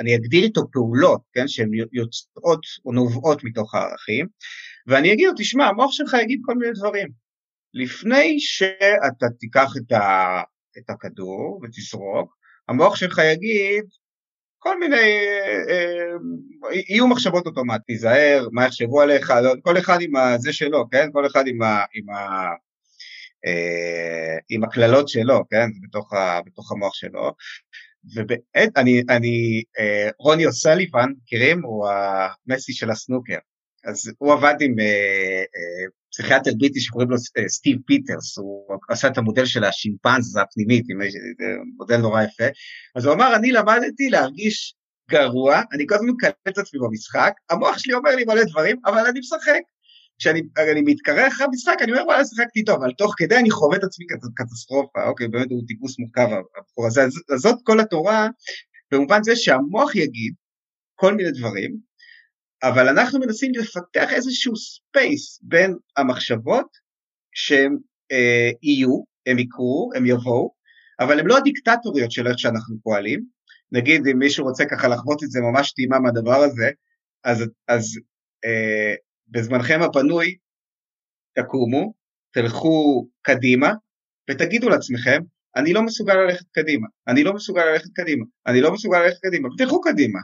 אני אגדיר איתו פעולות, כן, שהן יוצאות או נובעות מתוך הערכים, ואני אגיד לו, תשמע, המוח שלך יגיד כל מיני דברים. לפני שאתה תיקח את, ה, את הכדור ותזרוק, המוח שלך יגיד כל מיני, אה, אה, יהיו מחשבות אוטומטיות, תיזהר, מה יחשבו עליך, לא, כל אחד עם זה שלו, כן? כל אחד עם, ה, עם, ה, אה, עם הקללות שלו, כן? בתוך, ה, בתוך המוח שלו, ובעת, אני, אני, אה, רוני או'סאליבן, מכירים? הוא המסי של הסנוקר. אז הוא עבד עם אה, אה, פסיכיאטר בריטי שקוראים לו אה, סטיב פיטרס, הוא עשה את המודל של השימפנזה הפנימית, עם, מודל נורא יפה. אז הוא אמר, אני למדתי להרגיש גרוע, אני כל הזמן מקלל את עצמי במשחק, המוח שלי אומר לי מלא דברים, אבל אני משחק. כשאני מתחקר אחרי המשחק, אני אומר, וואלה, שיחקתי טוב, אבל תוך כדי אני חווה את עצמי קטסטרופה, אוקיי, באמת הוא טיפוס מורכב, הבחור הזה. אז, זאת כל התורה, במובן זה שהמוח יגיד כל מיני דברים, אבל אנחנו מנסים לפתח איזשהו space בין המחשבות שהם אה, יהיו, הם יקרו, הם יבואו, אבל הם לא הדיקטטוריות של איך שאנחנו פועלים. נגיד אם מישהו רוצה ככה לחוות את זה ממש טעימה מהדבר הזה, אז, אז אה, בזמנכם הפנוי תקומו, תלכו קדימה ותגידו לעצמכם, אני לא מסוגל ללכת קדימה, אני לא מסוגל ללכת קדימה, אני לא מסוגל ללכת קדימה, ותלכו קדימה.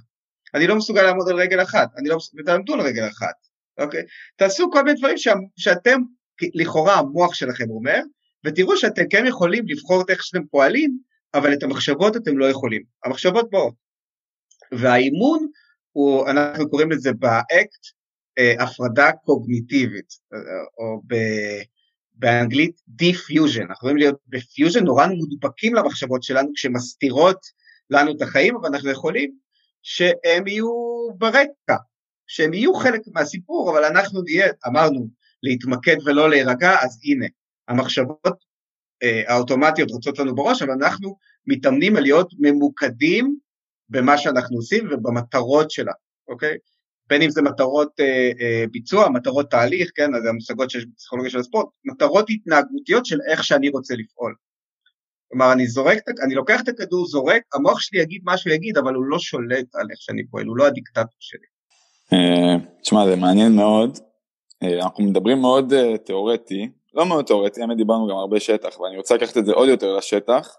אני לא מסוגל לעמוד על רגל אחת, אני לא מסוגל, ותעמדו על רגל אחת, אוקיי? תעשו כל מיני דברים ש... שאתם, לכאורה המוח שלכם אומר, ותראו שאתם כן יכולים לבחור את איך שאתם פועלים, אבל את המחשבות אתם לא יכולים. המחשבות באות. והאימון הוא, אנחנו קוראים לזה באקט, הפרדה קוגניטיבית, אה, או ב, באנגלית defusion, אנחנו יכולים להיות בפיוז'ן, נורא מודבקים למחשבות שלנו שמסתירות לנו את החיים, אבל אנחנו יכולים שהם יהיו ברקע, שהם יהיו חלק מהסיפור, אבל אנחנו נהיה, אמרנו, להתמקד ולא להירגע, אז הנה, המחשבות אה, האוטומטיות רצות לנו בראש, אבל אנחנו מתאמנים על להיות ממוקדים במה שאנחנו עושים ובמטרות שלה, אוקיי? בין אם זה מטרות אה, אה, ביצוע, מטרות תהליך, כן, אז המושגות שיש בפסיכולוגיה של הספורט, מטרות התנהגותיות של איך שאני רוצה לפעול. כלומר, אני זורק, אני לוקח את הכדור, זורק, המוח שלי יגיד מה שהוא יגיד, אבל הוא לא שולט על איך שאני פועל, הוא לא הדיקטטור שלי. תשמע, זה מעניין מאוד. אנחנו מדברים מאוד תיאורטי, לא מאוד תיאורטי, האמת דיברנו גם הרבה שטח, ואני רוצה לקחת את זה עוד יותר לשטח,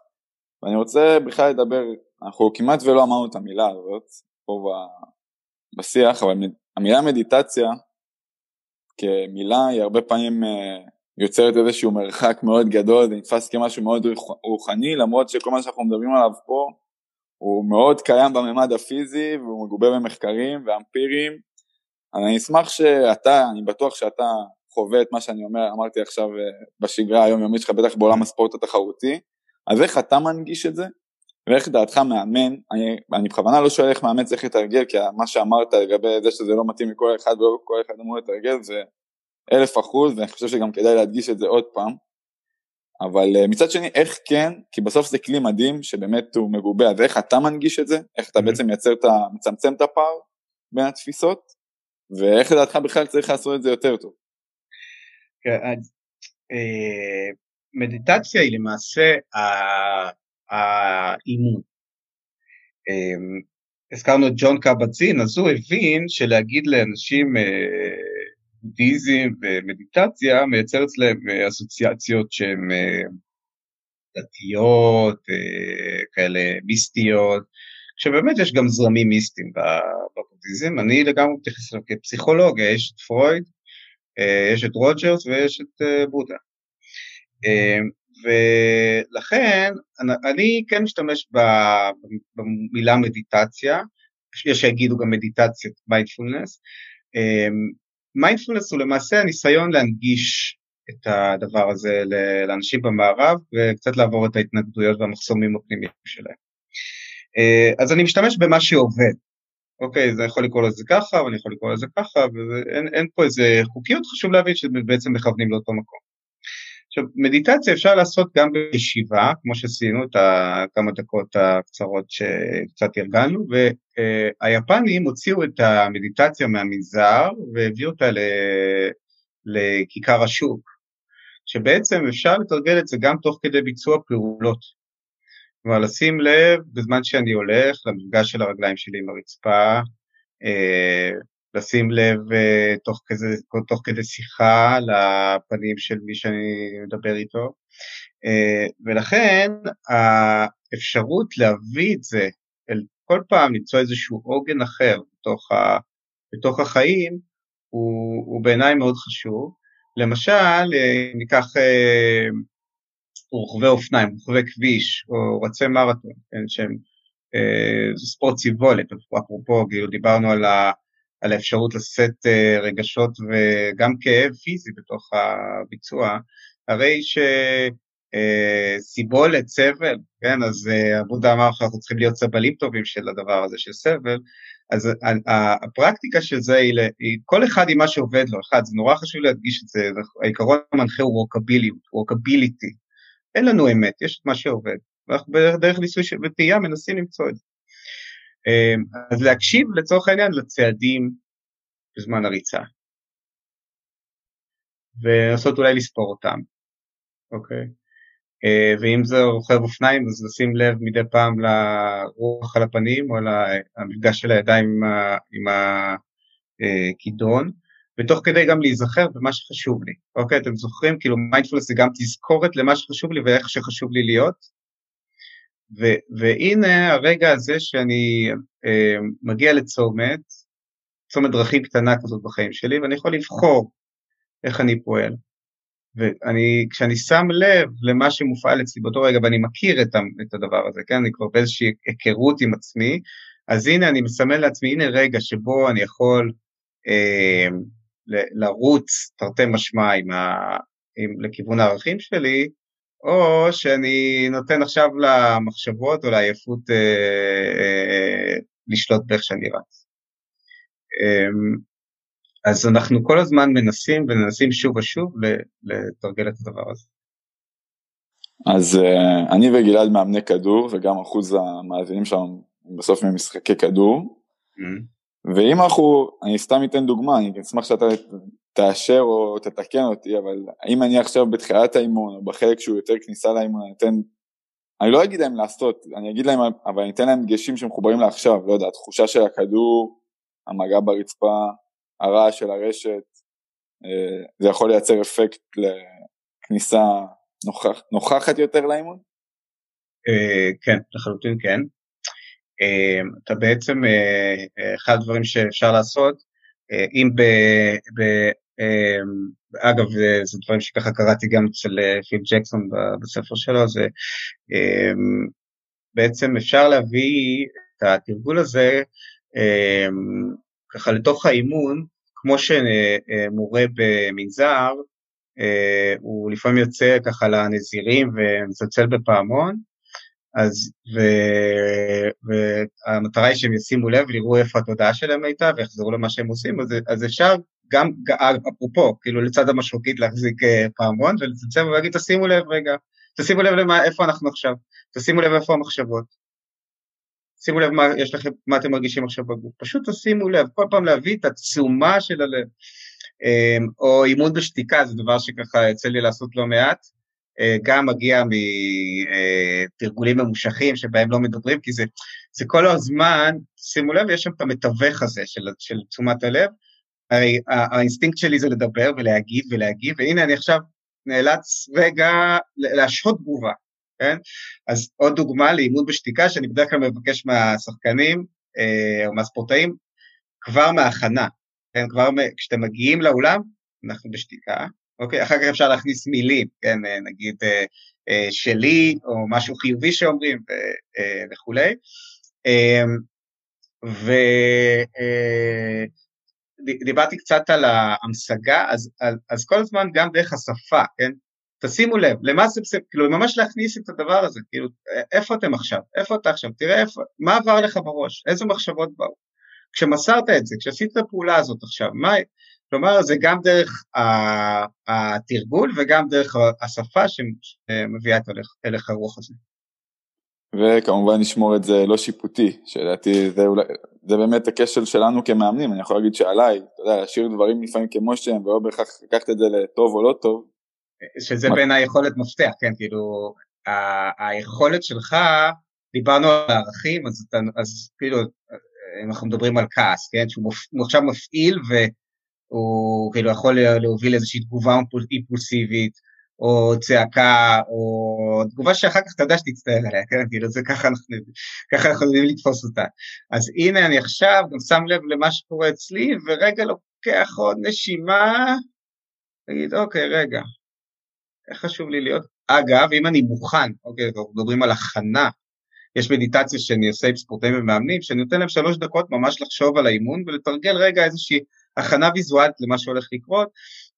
ואני רוצה בכלל לדבר, אנחנו כמעט ולא אמרנו את המילה הזאת בשיח, אבל המילה מדיטציה כמילה היא הרבה פעמים אה, יוצרת איזשהו מרחק מאוד גדול, זה נתפס כמשהו מאוד רוחני, למרות שכל מה שאנחנו מדברים עליו פה הוא מאוד קיים בממד הפיזי והוא מגובה במחקרים ואמפיריים. אני אשמח שאתה, אני בטוח שאתה חווה את מה שאני אומר, אמרתי עכשיו אה, בשגרה היומיומית שלך, בטח בעולם הספורט התחרותי, אז איך אתה מנגיש את זה? ואיך דעתך מאמן, אני, אני בכוונה לא שואל איך מאמן צריך לתרגל, כי מה שאמרת לגבי זה שזה לא מתאים לכל אחד ולא כל אחד אמור לתרגל זה אלף אחוז, ואני חושב שגם כדאי להדגיש את זה עוד פעם. אבל אה, מצד שני, איך כן, כי בסוף זה כלי מדהים שבאמת הוא מגובה, אז איך אתה מנגיש את זה, איך אתה mm-hmm. בעצם מייצר את ה... מצמצם את הפער בין התפיסות, ואיך לדעתך בכלל צריך לעשות את זה יותר טוב. כן, אז אה, מדיטציה היא למעשה האימון. אמ, הזכרנו את ג'ון קבצין, אז הוא הבין שלהגיד לאנשים אה, בודהיזם ומדיטציה מייצר אצלם אה, אסוציאציות שהן דתיות, כאלה מיסטיות, כשבאמת יש גם זרמים מיסטיים בבודהיזם, אני לגמרי מתייחס אליו כפסיכולוג, יש את פרויד, אה, יש את רוג'רס ויש את אה, בודה. אה, ולכן אני כן משתמש במילה מדיטציה, יש שיגידו גם מדיטציית מיינדפולנס. מיינדפולנס הוא למעשה הניסיון להנגיש את הדבר הזה לאנשים במערב וקצת לעבור את ההתנגדויות והמחסומים הפנימיים שלהם. אז אני משתמש במה שעובד, אוקיי, זה יכול לקרוא לזה ככה, ואני יכול לקרוא לזה ככה, ואין פה איזה חוקיות, חשוב להבין שבעצם מכוונים לאותו מקום. עכשיו, מדיטציה אפשר לעשות גם בישיבה, כמו שעשינו את הכמה דקות הקצרות שקצת ארגנו, והיפנים הוציאו את המדיטציה מהמנזר והביאו אותה לכיכר השוק, שבעצם אפשר לתרגל את זה גם תוך כדי ביצוע פעולות. כלומר לשים לב בזמן שאני הולך למפגש של הרגליים שלי עם הרצפה, אה, לשים לב אה, תוך, כזה, תוך כדי שיחה לפנים של מי שאני מדבר איתו, אה, ולכן האפשרות להביא את זה, אל, כל פעם למצוא איזשהו עוגן אחר בתוך, ה, בתוך החיים, הוא, הוא בעיניי מאוד חשוב. למשל, ניקח רוכבי אופניים, רוכבי כביש או רצי מרתון, כן, שהם אה, ספורט סיבולת, אפרופו כאילו דיברנו על, ה, על האפשרות לשאת אה, רגשות וגם כאב פיזי בתוך הביצוע, הרי שסיבולת, אה, סבל, כן, אז אה, אבודה אמר שאנחנו צריכים להיות סבלים טובים של הדבר הזה של סבל, אז הפרקטיקה של זה היא, כל אחד עם מה שעובד לו, אחד, זה נורא חשוב להדגיש את זה, העיקרון המנחה הוא ווקביליות, ווקביליטי, אין לנו אמת, יש את מה שעובד, ואנחנו בדרך ניסוי וטעייה מנסים למצוא את זה. אמ, אז להקשיב לצורך העניין לצעדים בזמן הריצה, ולנסות אולי לספור אותם, אוקיי? אה, ואם זה רוכב אופניים אז לשים לב מדי פעם לרוח על הפנים או למפגש של הידיים עם הכידון. ותוך כדי גם להיזכר במה שחשוב לי. אוקיי, אתם זוכרים? כאילו מיינדפולנס זה גם תזכורת למה שחשוב לי ואיך שחשוב לי להיות. ו- והנה הרגע הזה שאני אה, מגיע לצומת, צומת דרכים קטנה כזאת בחיים שלי, ואני יכול לבחור איך אני פועל. ואני, כשאני שם לב למה שמופעל אצלי באותו רגע, ואני מכיר את, את הדבר הזה, כן, אני כבר באיזושהי היכרות עם עצמי, אז הנה אני מסמן לעצמי, הנה רגע שבו אני יכול אה, לרוץ תרתי משמע עם ה... עם... לכיוון הערכים שלי, או שאני נותן עכשיו למחשבות או לעייפות אה, אה, לשלוט באיך שאני רץ. אה, אז אנחנו כל הזמן מנסים ומנסים שוב ושוב לתרגל את הדבר הזה. אז uh, אני וגלעד מאמני כדור וגם אחוז המאזינים שם בסוף ממשחקי כדור. Mm-hmm. ואם אנחנו, אני סתם אתן דוגמה, אני אשמח שאתה תאשר או תתקן אותי, אבל אם אני עכשיו בתחילת האימון או בחלק שהוא יותר כניסה לאימון, אני אתן אני לא אגיד להם לעשות, אני אגיד להם, אבל אני אתן להם דגשים שמחוברים לעכשיו, לא יודע, התחושה של הכדור, המגע ברצפה, הרעש של הרשת, אה, זה יכול לייצר אפקט לכניסה נוכח, נוכחת יותר לאימון? אה, כן, לחלוטין כן. אה, אתה בעצם, אחד הדברים שאפשר לעשות, אם אגב, זה דברים שככה קראתי גם אצל פיל ג'קסון בספר שלו, זה בעצם אפשר להביא את התרגול הזה ככה לתוך האימון, כמו שמורה במנזר, אה, הוא לפעמים יוצא ככה לנזירים ומצלצל בפעמון, אז, ו, והמטרה היא שהם ישימו לב ויראו איפה התודעה שלהם הייתה ויחזרו למה שהם עושים, אז, אז אפשר גם, אפרופו, כאילו לצד המשרוקית להחזיק אה, פעמון ולצלצל ולהגיד תשימו לב רגע, תשימו לב למה, איפה אנחנו עכשיו, תשימו לב איפה המחשבות, שימו לב מה יש לכם, מה אתם מרגישים עכשיו בגוף, פשוט תשימו לב, כל פעם להביא את התשומה של הלב, אמ, או אימון בשתיקה, זה דבר שככה יוצא לי לעשות לא מעט, אה, גם מגיע מתרגולים ממושכים שבהם לא מדברים, כי זה, זה כל הזמן, שימו לב, יש שם את המתווך הזה של, של תשומת הלב, הרי האינסטינקט שלי זה לדבר ולהגיב ולהגיב, והנה אני עכשיו נאלץ רגע להשהות תגובה, כן? אז עוד דוגמה לאימון בשתיקה שאני בדרך כלל מבקש מהשחקנים אה, או מהספורטאים, כבר מההכנה, כן? כבר כשאתם מגיעים לאולם, אנחנו בשתיקה, אוקיי? אחר כך אפשר להכניס מילים, כן? אה, נגיד אה, שלי, או משהו חיובי שאומרים וכולי. אה, ודיברתי אה, קצת על ההמשגה, אז, אז, אז כל הזמן גם דרך השפה, כן? תשימו לב, למה זה, כאילו ממש להכניס את הדבר הזה, כאילו איפה אתם עכשיו, איפה אתה עכשיו, תראה איפה, מה עבר לך בראש, איזה מחשבות באו, כשמסרת את זה, כשעשית את הפעולה הזאת עכשיו, מה, כלומר זה גם דרך התרגול וגם דרך השפה שמביאה הלך הרוח הזה. וכמובן לשמור את זה לא שיפוטי, שלדעתי זה, זה באמת הכשל שלנו כמאמנים, אני יכול להגיד שעליי, אתה יודע, להשאיר דברים לפעמים כמו שהם ולא בהכרח לקחת את זה לטוב או לא טוב, שזה בעיניי יכולת מפתח, כן, כאילו, היכולת שלך, דיברנו על הערכים, אז, אז כאילו, אם אנחנו מדברים על כעס, כן, שהוא מופ, עכשיו מפעיל והוא כאילו יכול להוביל איזושהי תגובה אימפולסיבית, או צעקה, או תגובה שאחר כך אתה יודע שתצטער עליה, כן, כאילו זה ככה אנחנו, ככה אנחנו יודעים לתפוס אותה. אז הנה אני עכשיו גם שם לב למה שקורה אצלי, ורגע לוקח עוד נשימה, תגיד אוקיי רגע, איך חשוב לי להיות? אגב, אם אני מוכן, אוקיי, מדברים על הכנה, יש מדיטציה שאני עושה עם ספורטאים ומאמנים, שאני נותן להם שלוש דקות ממש לחשוב על האימון ולתרגל רגע איזושהי הכנה ויזואלית למה שהולך לקרות,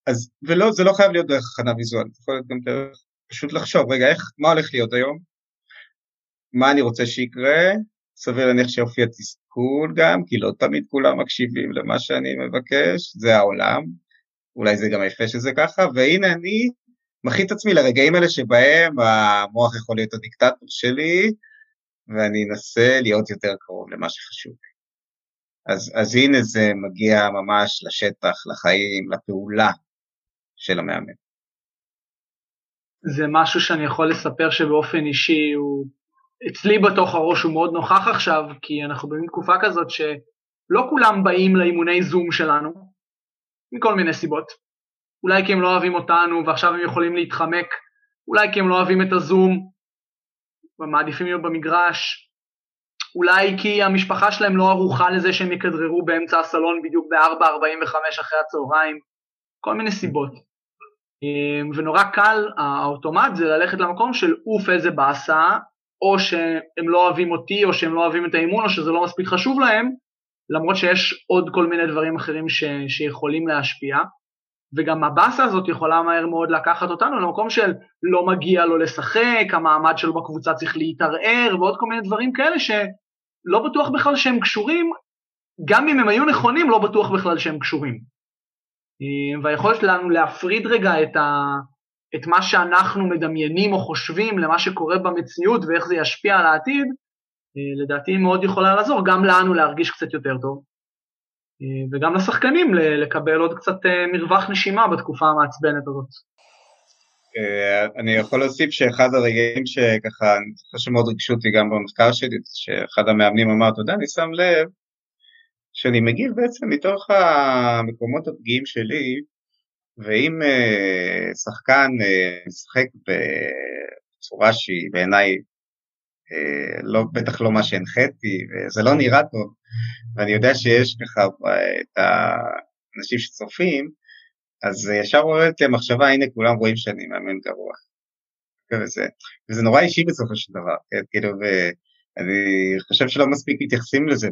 אז, ולא, זה לא חייב להיות דרך הכנה ויזואלית, זה יכול להיות גם דרך פשוט לחשוב, רגע, איך, מה הולך להיות היום? מה אני רוצה שיקרה? סביר להניח שיופיע תסכול גם, כי לא תמיד כולם מקשיבים למה שאני מבקש, זה העולם, אולי זה גם יפה שזה ככה, והנה אני מכין את עצמי לרגעים האלה שבהם המוח יכול להיות הדיקטטור שלי, ואני אנסה להיות יותר קרוב למה שחשוב לי. אז, אז הנה זה מגיע ממש לשטח, לחיים, לפעולה של המאמן. זה משהו שאני יכול לספר שבאופן אישי הוא, אצלי בתוך הראש הוא מאוד נוכח עכשיו, כי אנחנו במין תקופה כזאת שלא כולם באים לאימוני זום שלנו, מכל מיני סיבות. אולי כי הם לא אוהבים אותנו ועכשיו הם יכולים להתחמק, אולי כי הם לא אוהבים את הזום ומעדיפים להיות במגרש, אולי כי המשפחה שלהם לא ערוכה לזה שהם יכדררו באמצע הסלון בדיוק ב-4.45 אחרי הצהריים, כל מיני סיבות. אמ, ונורא קל, האוטומט זה ללכת למקום של אוף איזה באסה, או שהם לא אוהבים אותי, או שהם לא אוהבים את האימון, או שזה לא מספיק חשוב להם, למרות שיש עוד כל מיני דברים אחרים ש, שיכולים להשפיע. וגם הבאסה הזאת יכולה מהר מאוד לקחת אותנו למקום של לא מגיע לו לשחק, המעמד שלו בקבוצה צריך להתערער ועוד כל מיני דברים כאלה שלא בטוח בכלל שהם קשורים, גם אם הם היו נכונים לא בטוח בכלל שהם קשורים. אה, והיכולת שלנו להפריד רגע את, ה, את מה שאנחנו מדמיינים או חושבים למה שקורה במציאות ואיך זה ישפיע על העתיד, אה, לדעתי מאוד יכולה לעזור גם לנו להרגיש קצת יותר טוב. אה, וגם לשחקנים לקבל עוד קצת מרווח נשימה בתקופה המעצבנת הזאת. אני יכול להוסיף שאחד הרגעים שככה, אני זוכר שמאוד ריגשו אותי גם במחקר שלי, שאחד המאמנים אמר, אתה יודע, אני שם לב שאני מגיב בעצם מתוך המקומות הפגיעים שלי, ואם uh, שחקן uh, משחק בצורה שהיא בעיניי uh, לא, בטח לא מה שהנחיתי, וזה לא נראה טוב, ואני יודע שיש ככה את האנשים שצופים, אז ישר עוררת לי המחשבה, הנה כולם רואים שאני מאמן גרוע. וזה, וזה נורא אישי בסופו של דבר, כן, כאילו, אני חושב שלא מספיק מתייחסים לזה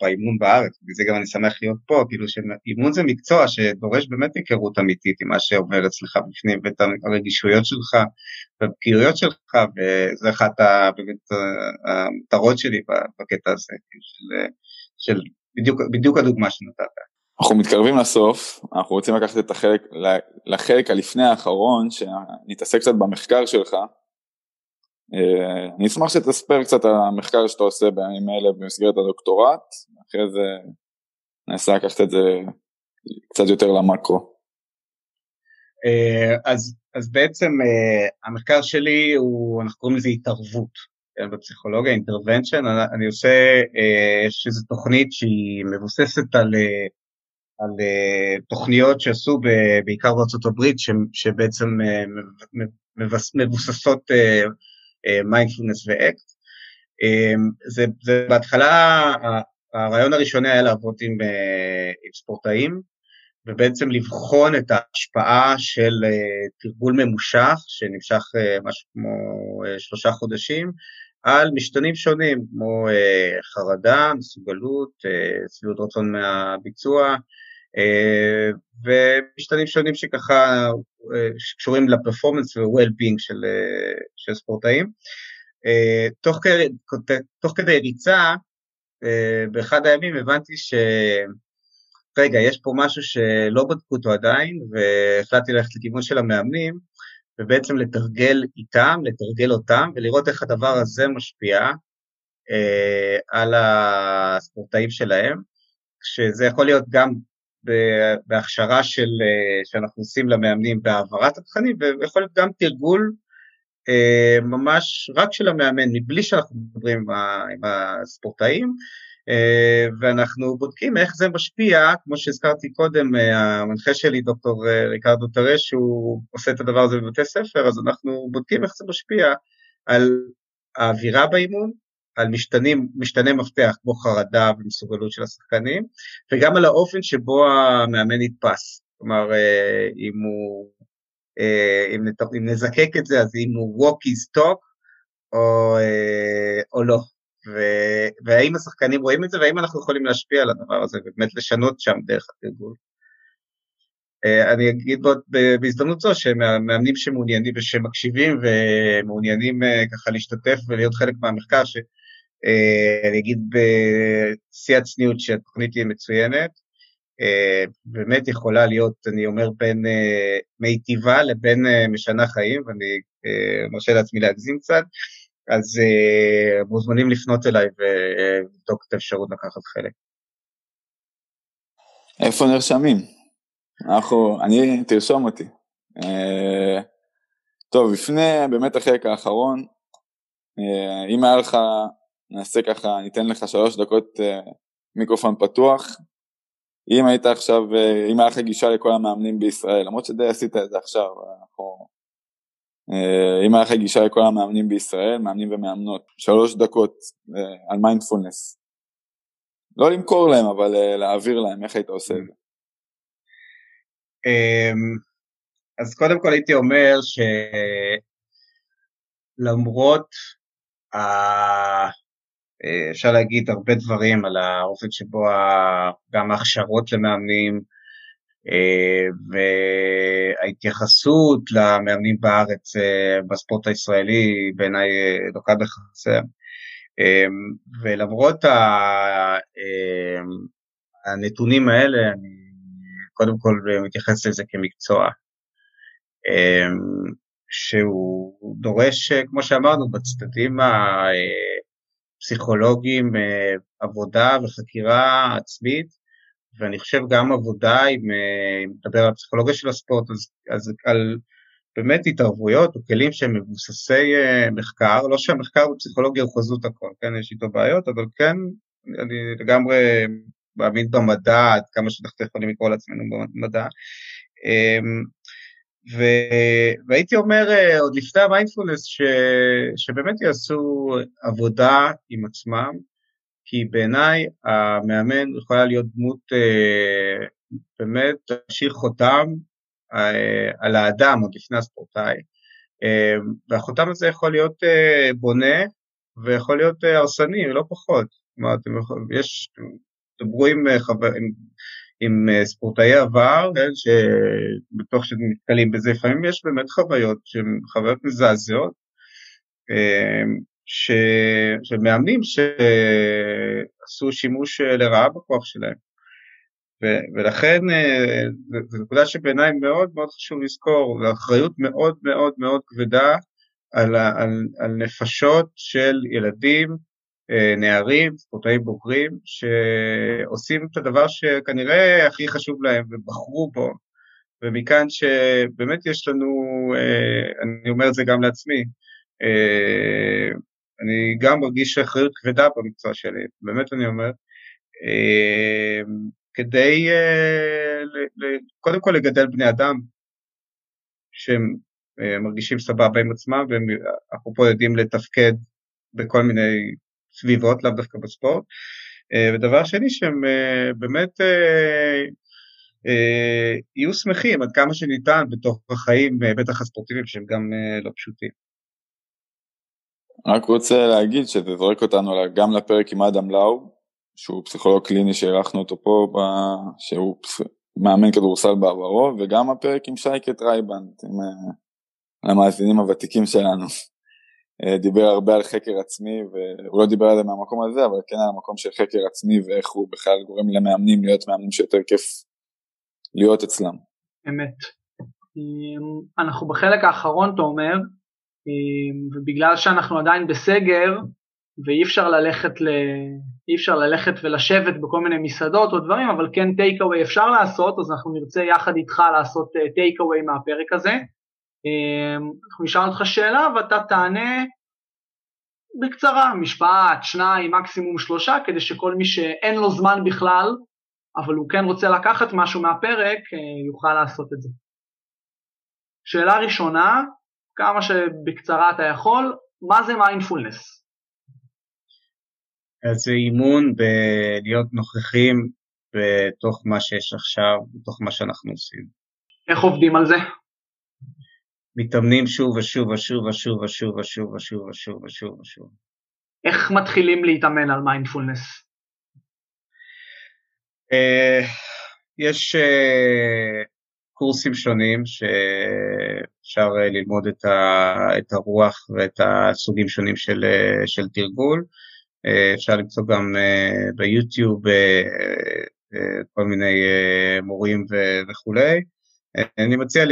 באימון בארץ, בגלל גם אני שמח להיות פה, כאילו שאימון זה מקצוע שדורש באמת היכרות אמיתית עם מה שעובר אצלך בפנים ואת הרגישויות שלך והבקיעויות שלך, וזה אחת המטרות שלי בקטע הזה, של, של בדיוק, בדיוק הדוגמה שנתת. אנחנו מתקרבים לסוף, אנחנו רוצים לקחת את החלק, לחלק הלפני האחרון, שנתעסק קצת במחקר שלך, אני אשמח שתספר קצת על המחקר שאתה עושה בימים אלה במסגרת הדוקטורט, אחרי זה ננסה לקחת את זה קצת יותר למקרו. אה, אז, אז בעצם אה, המחקר שלי הוא, אנחנו קוראים לזה התערבות בפסיכולוגיה, אינטרוונשן, אני עושה, יש איזו תוכנית שהיא מבוססת על, על תוכניות שעשו בעיקר בארצות הברית, שבעצם מבוססות מיינדפולנס ואקט. זה, זה בהתחלה, הרעיון הראשוני היה לעבוד עם, אה, עם ספורטאים, ובעצם לבחון את ההשפעה של אה, תרגול ממושך, שנמשך אה, משהו כמו שלושה חודשים, על משתנים שונים, כמו חרדה, מסוגלות, שביעות רצון מהביצוע, ומשתנים שונים שככה שקשורים לפרפורמנס ו-well-being של, של ספורטאים. תוך תוך כדי ריצה, באחד הימים הבנתי ש... רגע, יש פה משהו שלא בדקו אותו עדיין, והחלטתי ללכת לכיוון של המאמנים, ובעצם לתרגל איתם, לתרגל אותם, ולראות איך הדבר הזה משפיע אה, על הספורטאים שלהם, שזה יכול להיות גם בהכשרה של, אה, שאנחנו עושים למאמנים בהעברת התכנים, ויכול להיות גם תרגול אה, ממש רק של המאמן, מבלי שאנחנו מדברים עם, עם הספורטאים, אה, ואנחנו בודקים איך זה משפיע, כמו שהזכרתי קודם, המנחה שלי, דוקטור ריקרדו טרש, שהוא עושה את הדבר הזה בבתי ספר, אז אנחנו בודקים איך זה משפיע על האווירה באימון, על משתנים, משתני מפתח כמו חרדה ומסוגלות של השחקנים, וגם על האופן שבו המאמן נתפס. כלומר, אה, אם הוא, אה, אם, נזקק את זה, אז אם הוא walk is talk או, אה, או לא. ו, והאם השחקנים רואים את זה, והאם אנחנו יכולים להשפיע על הדבר הזה, ובאמת לשנות שם דרך התרגול. אני אגיד בהזדמנות זו שמאמנים שמעוניינים ושמקשיבים ומעוניינים ככה להשתתף ולהיות חלק מהמחקר, אה, אני אגיד בשיא הצניעות שהתוכנית תהיה מצוינת, אה, באמת יכולה להיות, אני אומר, בין אה, מיטיבה לבין משנה חיים, ואני מרשה לעצמי להגזים קצת, אז מוזמנים לפנות אליי ולבדוק את האפשרות לקחת חלק. איפה נרשמים? אנחנו, אני, תרשום אותי. טוב, לפני באמת החלק האחרון, אם היה לך נעשה ככה, ניתן לך שלוש דקות אה, מיקרופון פתוח. אם היית עכשיו, אה, אם היה לך גישה לכל המאמנים בישראל, למרות שדי עשית את זה עכשיו, אנחנו... אה, אם היה לך גישה לכל המאמנים בישראל, מאמנים ומאמנות, שלוש דקות על מיינדפולנס. לא למכור להם, אבל להעביר להם, איך היית עושה את זה? אמ, אז קודם כל הייתי אומר שלמרות אפשר להגיד הרבה דברים על האופן שבו גם ההכשרות למאמנים אה, וההתייחסות למאמנים בארץ אה, בספורט הישראלי בעיניי לוקה בחסר. ולמרות הנתונים האלה, אני קודם כל מתייחס לזה כמקצוע. שהוא דורש, כמו שאמרנו, בצדדים פסיכולוגים, אה, עבודה וחקירה עצמית, ואני חושב גם עבודה, אם נדבר על הפסיכולוגיה של הספורט, אז, אז על באמת התערבויות או כלים שהם מבוססי מחקר, לא שהמחקר בפסיכולוגיה הוא חזות הכל, כן, יש איתו בעיות, אבל כן, אני לגמרי מאמין במדע, עד כמה שאנחנו יכולים לקרוא לעצמנו במדע. ו... והייתי אומר עוד לפני המיינדפולנס ש... שבאמת יעשו עבודה עם עצמם, כי בעיניי המאמן יכולה להיות דמות אה, באמת להשאיר חותם אה, על האדם עוד לפני הספורטאי, אה, והחותם הזה יכול להיות אה, בונה ויכול להיות אה, הרסני, לא פחות. כלומר, אתם יכולים, יש, דברו עם, אה, חבר, עם, עם אה, ספורטאי עבר, כן, שבתוך שאתם נתקלים בזה, לפעמים יש באמת חוויות שהן חוויות מזעזעות, ש... של מאמנים שעשו שימוש לרעה בכוח שלהם. ו... ולכן זו נקודה שבעיניי מאוד מאוד חשוב לזכור, זו אחריות מאוד מאוד מאוד כבדה על, על, על נפשות של ילדים אה, נערים, ספורטאים בוגרים, שעושים את הדבר שכנראה הכי חשוב להם ובחרו בו, ומכאן שבאמת יש לנו, אה, אני אומר את זה גם לעצמי, אה, אני גם מרגיש אחריות כבדה במקצוע שלי, באמת אני אומר, כדי קודם כל לגדל בני אדם שהם מרגישים סבבה עם עצמם והם אפרופו יודעים לתפקד בכל מיני סביבות, לאו דווקא בספורט. אה, ודבר שני, שהם אה, באמת אה, יהיו שמחים עד כמה שניתן בתוך החיים, בטח הספורטיביים שהם גם לא פשוטים. רק רוצה להגיד שזה זורק אותנו גם לפרק עם אדם לאו, שהוא פסיכולוג קליני שהערכנו אותו פה, שהוא מאמן כדורסל בעברו, וגם הפרק עם שייקה טרייבנט, עם המאזינים הוותיקים שלנו. אה, דיבר הרבה על חקר עצמי, והוא לא דיבר על זה מהמקום הזה, אבל כן על המקום של חקר עצמי ואיך הוא בכלל גורם למאמנים להיות מאמנים שיותר כיף להיות אצלם. אמת. אמ, אנחנו בחלק האחרון, אתה אומר, אמ, ובגלל שאנחנו עדיין בסגר, ואי אפשר ללכת, ל... אי אפשר ללכת ולשבת בכל מיני מסעדות או דברים, אבל כן טייק אווי אפשר לעשות, אז אנחנו נרצה יחד איתך לעשות טייק אה, מהפרק הזה. אמ, אנחנו נשאל אותך שאלה ואתה תענה בקצרה, משפט, שניים, מקסימום שלושה, כדי שכל מי שאין לו זמן בכלל, אבל הוא כן רוצה לקחת משהו מהפרק, אה, יוכל לעשות את זה. שאלה ראשונה, כמה שבקצרה אתה יכול, מה זה מיינדפולנס? אז זה אימון בלהיות נוכחים בתוך מה שיש עכשיו, בתוך מה שאנחנו עושים. איך עובדים על זה? מתאמנים שוב ושוב ושוב ושוב ושוב ושוב ושוב ושוב ושוב ושוב. איך מתחילים להתאמן על מיינדפולנס? אה, יש אה, קורסים שונים שאפשר אה, ללמוד את, ה, את הרוח ואת הסוגים שונים של, של תרגול. אפשר למצוא גם ביוטיוב כל מיני מורים וכולי. אני מציע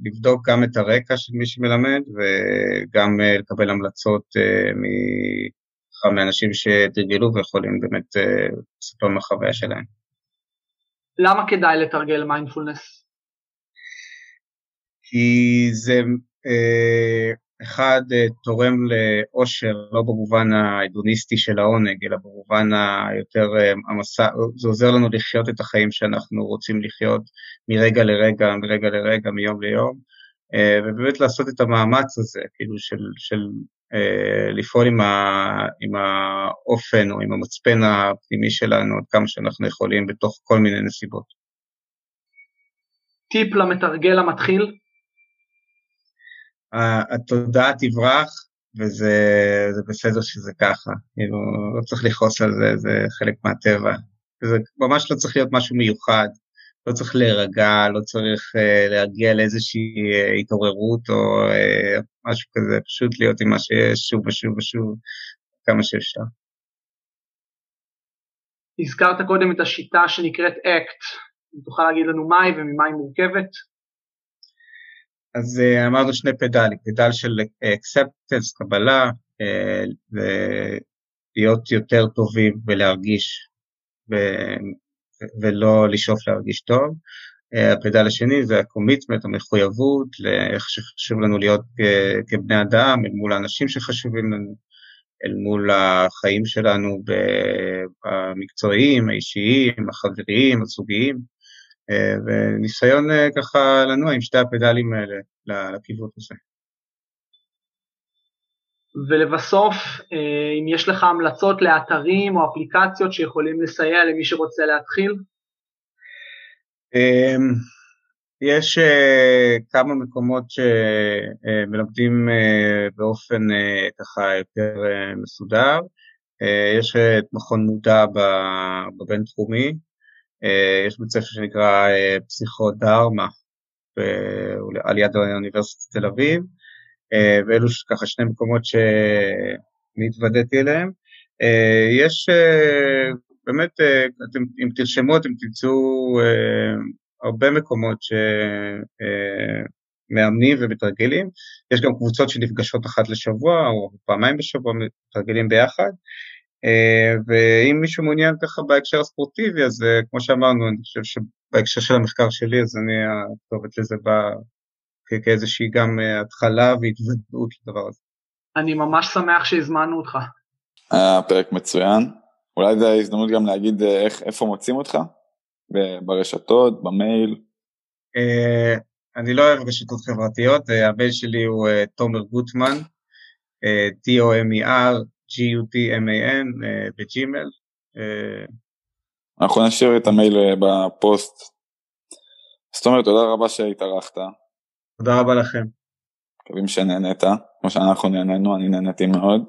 לבדוק גם את הרקע של מי שמלמד וגם אה, לקבל המלצות אה, מאנשים שתרגלו ויכולים באמת אה, לספר מהחוויה שלהם. למה כדאי לתרגל מיינדפולנס? כי זה אחד אה, תורם לאושר, לא במובן ההדוניסטי של העונג, אלא במובן היותר, אה, המסע, זה עוזר לנו לחיות את החיים שאנחנו רוצים לחיות מרגע לרגע, מרגע לרגע, מיום ליום, אה, ובאמת לעשות את המאמץ הזה, כאילו של, של לפעול עם, ה, עם האופן או עם המצפן הפנימי שלנו עד כמה שאנחנו יכולים בתוך כל מיני נסיבות. טיפ למתרגל המתחיל? התודעה תברח, וזה בסדר שזה ככה, כאילו, לא צריך לכעוס על זה, זה חלק מהטבע. זה ממש לא צריך להיות משהו מיוחד, לא צריך להירגע, לא צריך uh, להגיע לאיזושהי uh, התעוררות או uh, משהו כזה, פשוט להיות עם מה שיש שוב ושוב ושוב, כמה שאפשר. הזכרת קודם את השיטה שנקראת אקט, תוכל להגיד לנו מה היא וממה היא מורכבת? אז אה, אמרנו שני פדלים, פדל של acceptance, קבלה, אה, ולהיות יותר טובים בלהרגיש ו, ולא לשאוף להרגיש טוב, הפדל השני זה ה commitment, המחויבות, לאיך שחשוב לנו להיות כבני אדם, אל מול האנשים שחשובים לנו, אל מול החיים שלנו המקצועיים, האישיים, החבריים, הזוגיים, וניסיון ככה לנוע עם שתי הפדלים האלה לכיוון הזה. ולבסוף, אם יש לך המלצות לאתרים או אפליקציות שיכולים לסייע למי שרוצה להתחיל? אמ, יש אה, כמה מקומות שמלמדים אה, באופן אה, ככה יותר מסודר. יש את מכון מודע בבינתחומי, יש בית ספר שנקרא פסיכו דרמה על יד אוניברסיטת תל אביב, ואלו ככה שני מקומות שנתוודעתי אליהם. יש באמת, אה, אתם, אם תרשמו אתם תמצאו אה, הרבה מקומות שמאמנים אה, ומתרגלים, יש גם קבוצות שנפגשות אחת לשבוע או פעמיים בשבוע, מתרגלים ביחד, ואם מישהו מעוניין ככה בהקשר הספורטיבי, אז כמו שאמרנו, אני חושב שבהקשר של המחקר שלי, אז אני הכתובת לזה בא כאיזושהי גם התחלה והתוודעות לדבר הזה. אני ממש שמח שהזמנו אותך. היה פרק מצוין. אולי זו ההזדמנות גם להגיד אה, איך, איפה מוצאים אותך? ברשתות, במייל? Uh, אני לא אוהב רשתות חברתיות, uh, המייל שלי הוא uh, תומר גוטמן, T-O-M-E-R, G-U-T-M-A-N, בג'ימל. אנחנו נשאיר את המייל בפוסט. זאת אומרת, תודה רבה שהתארחת. תודה רבה לכם. מקווים שנהנית, כמו שאנחנו נהנינו, אני נהניתי מאוד.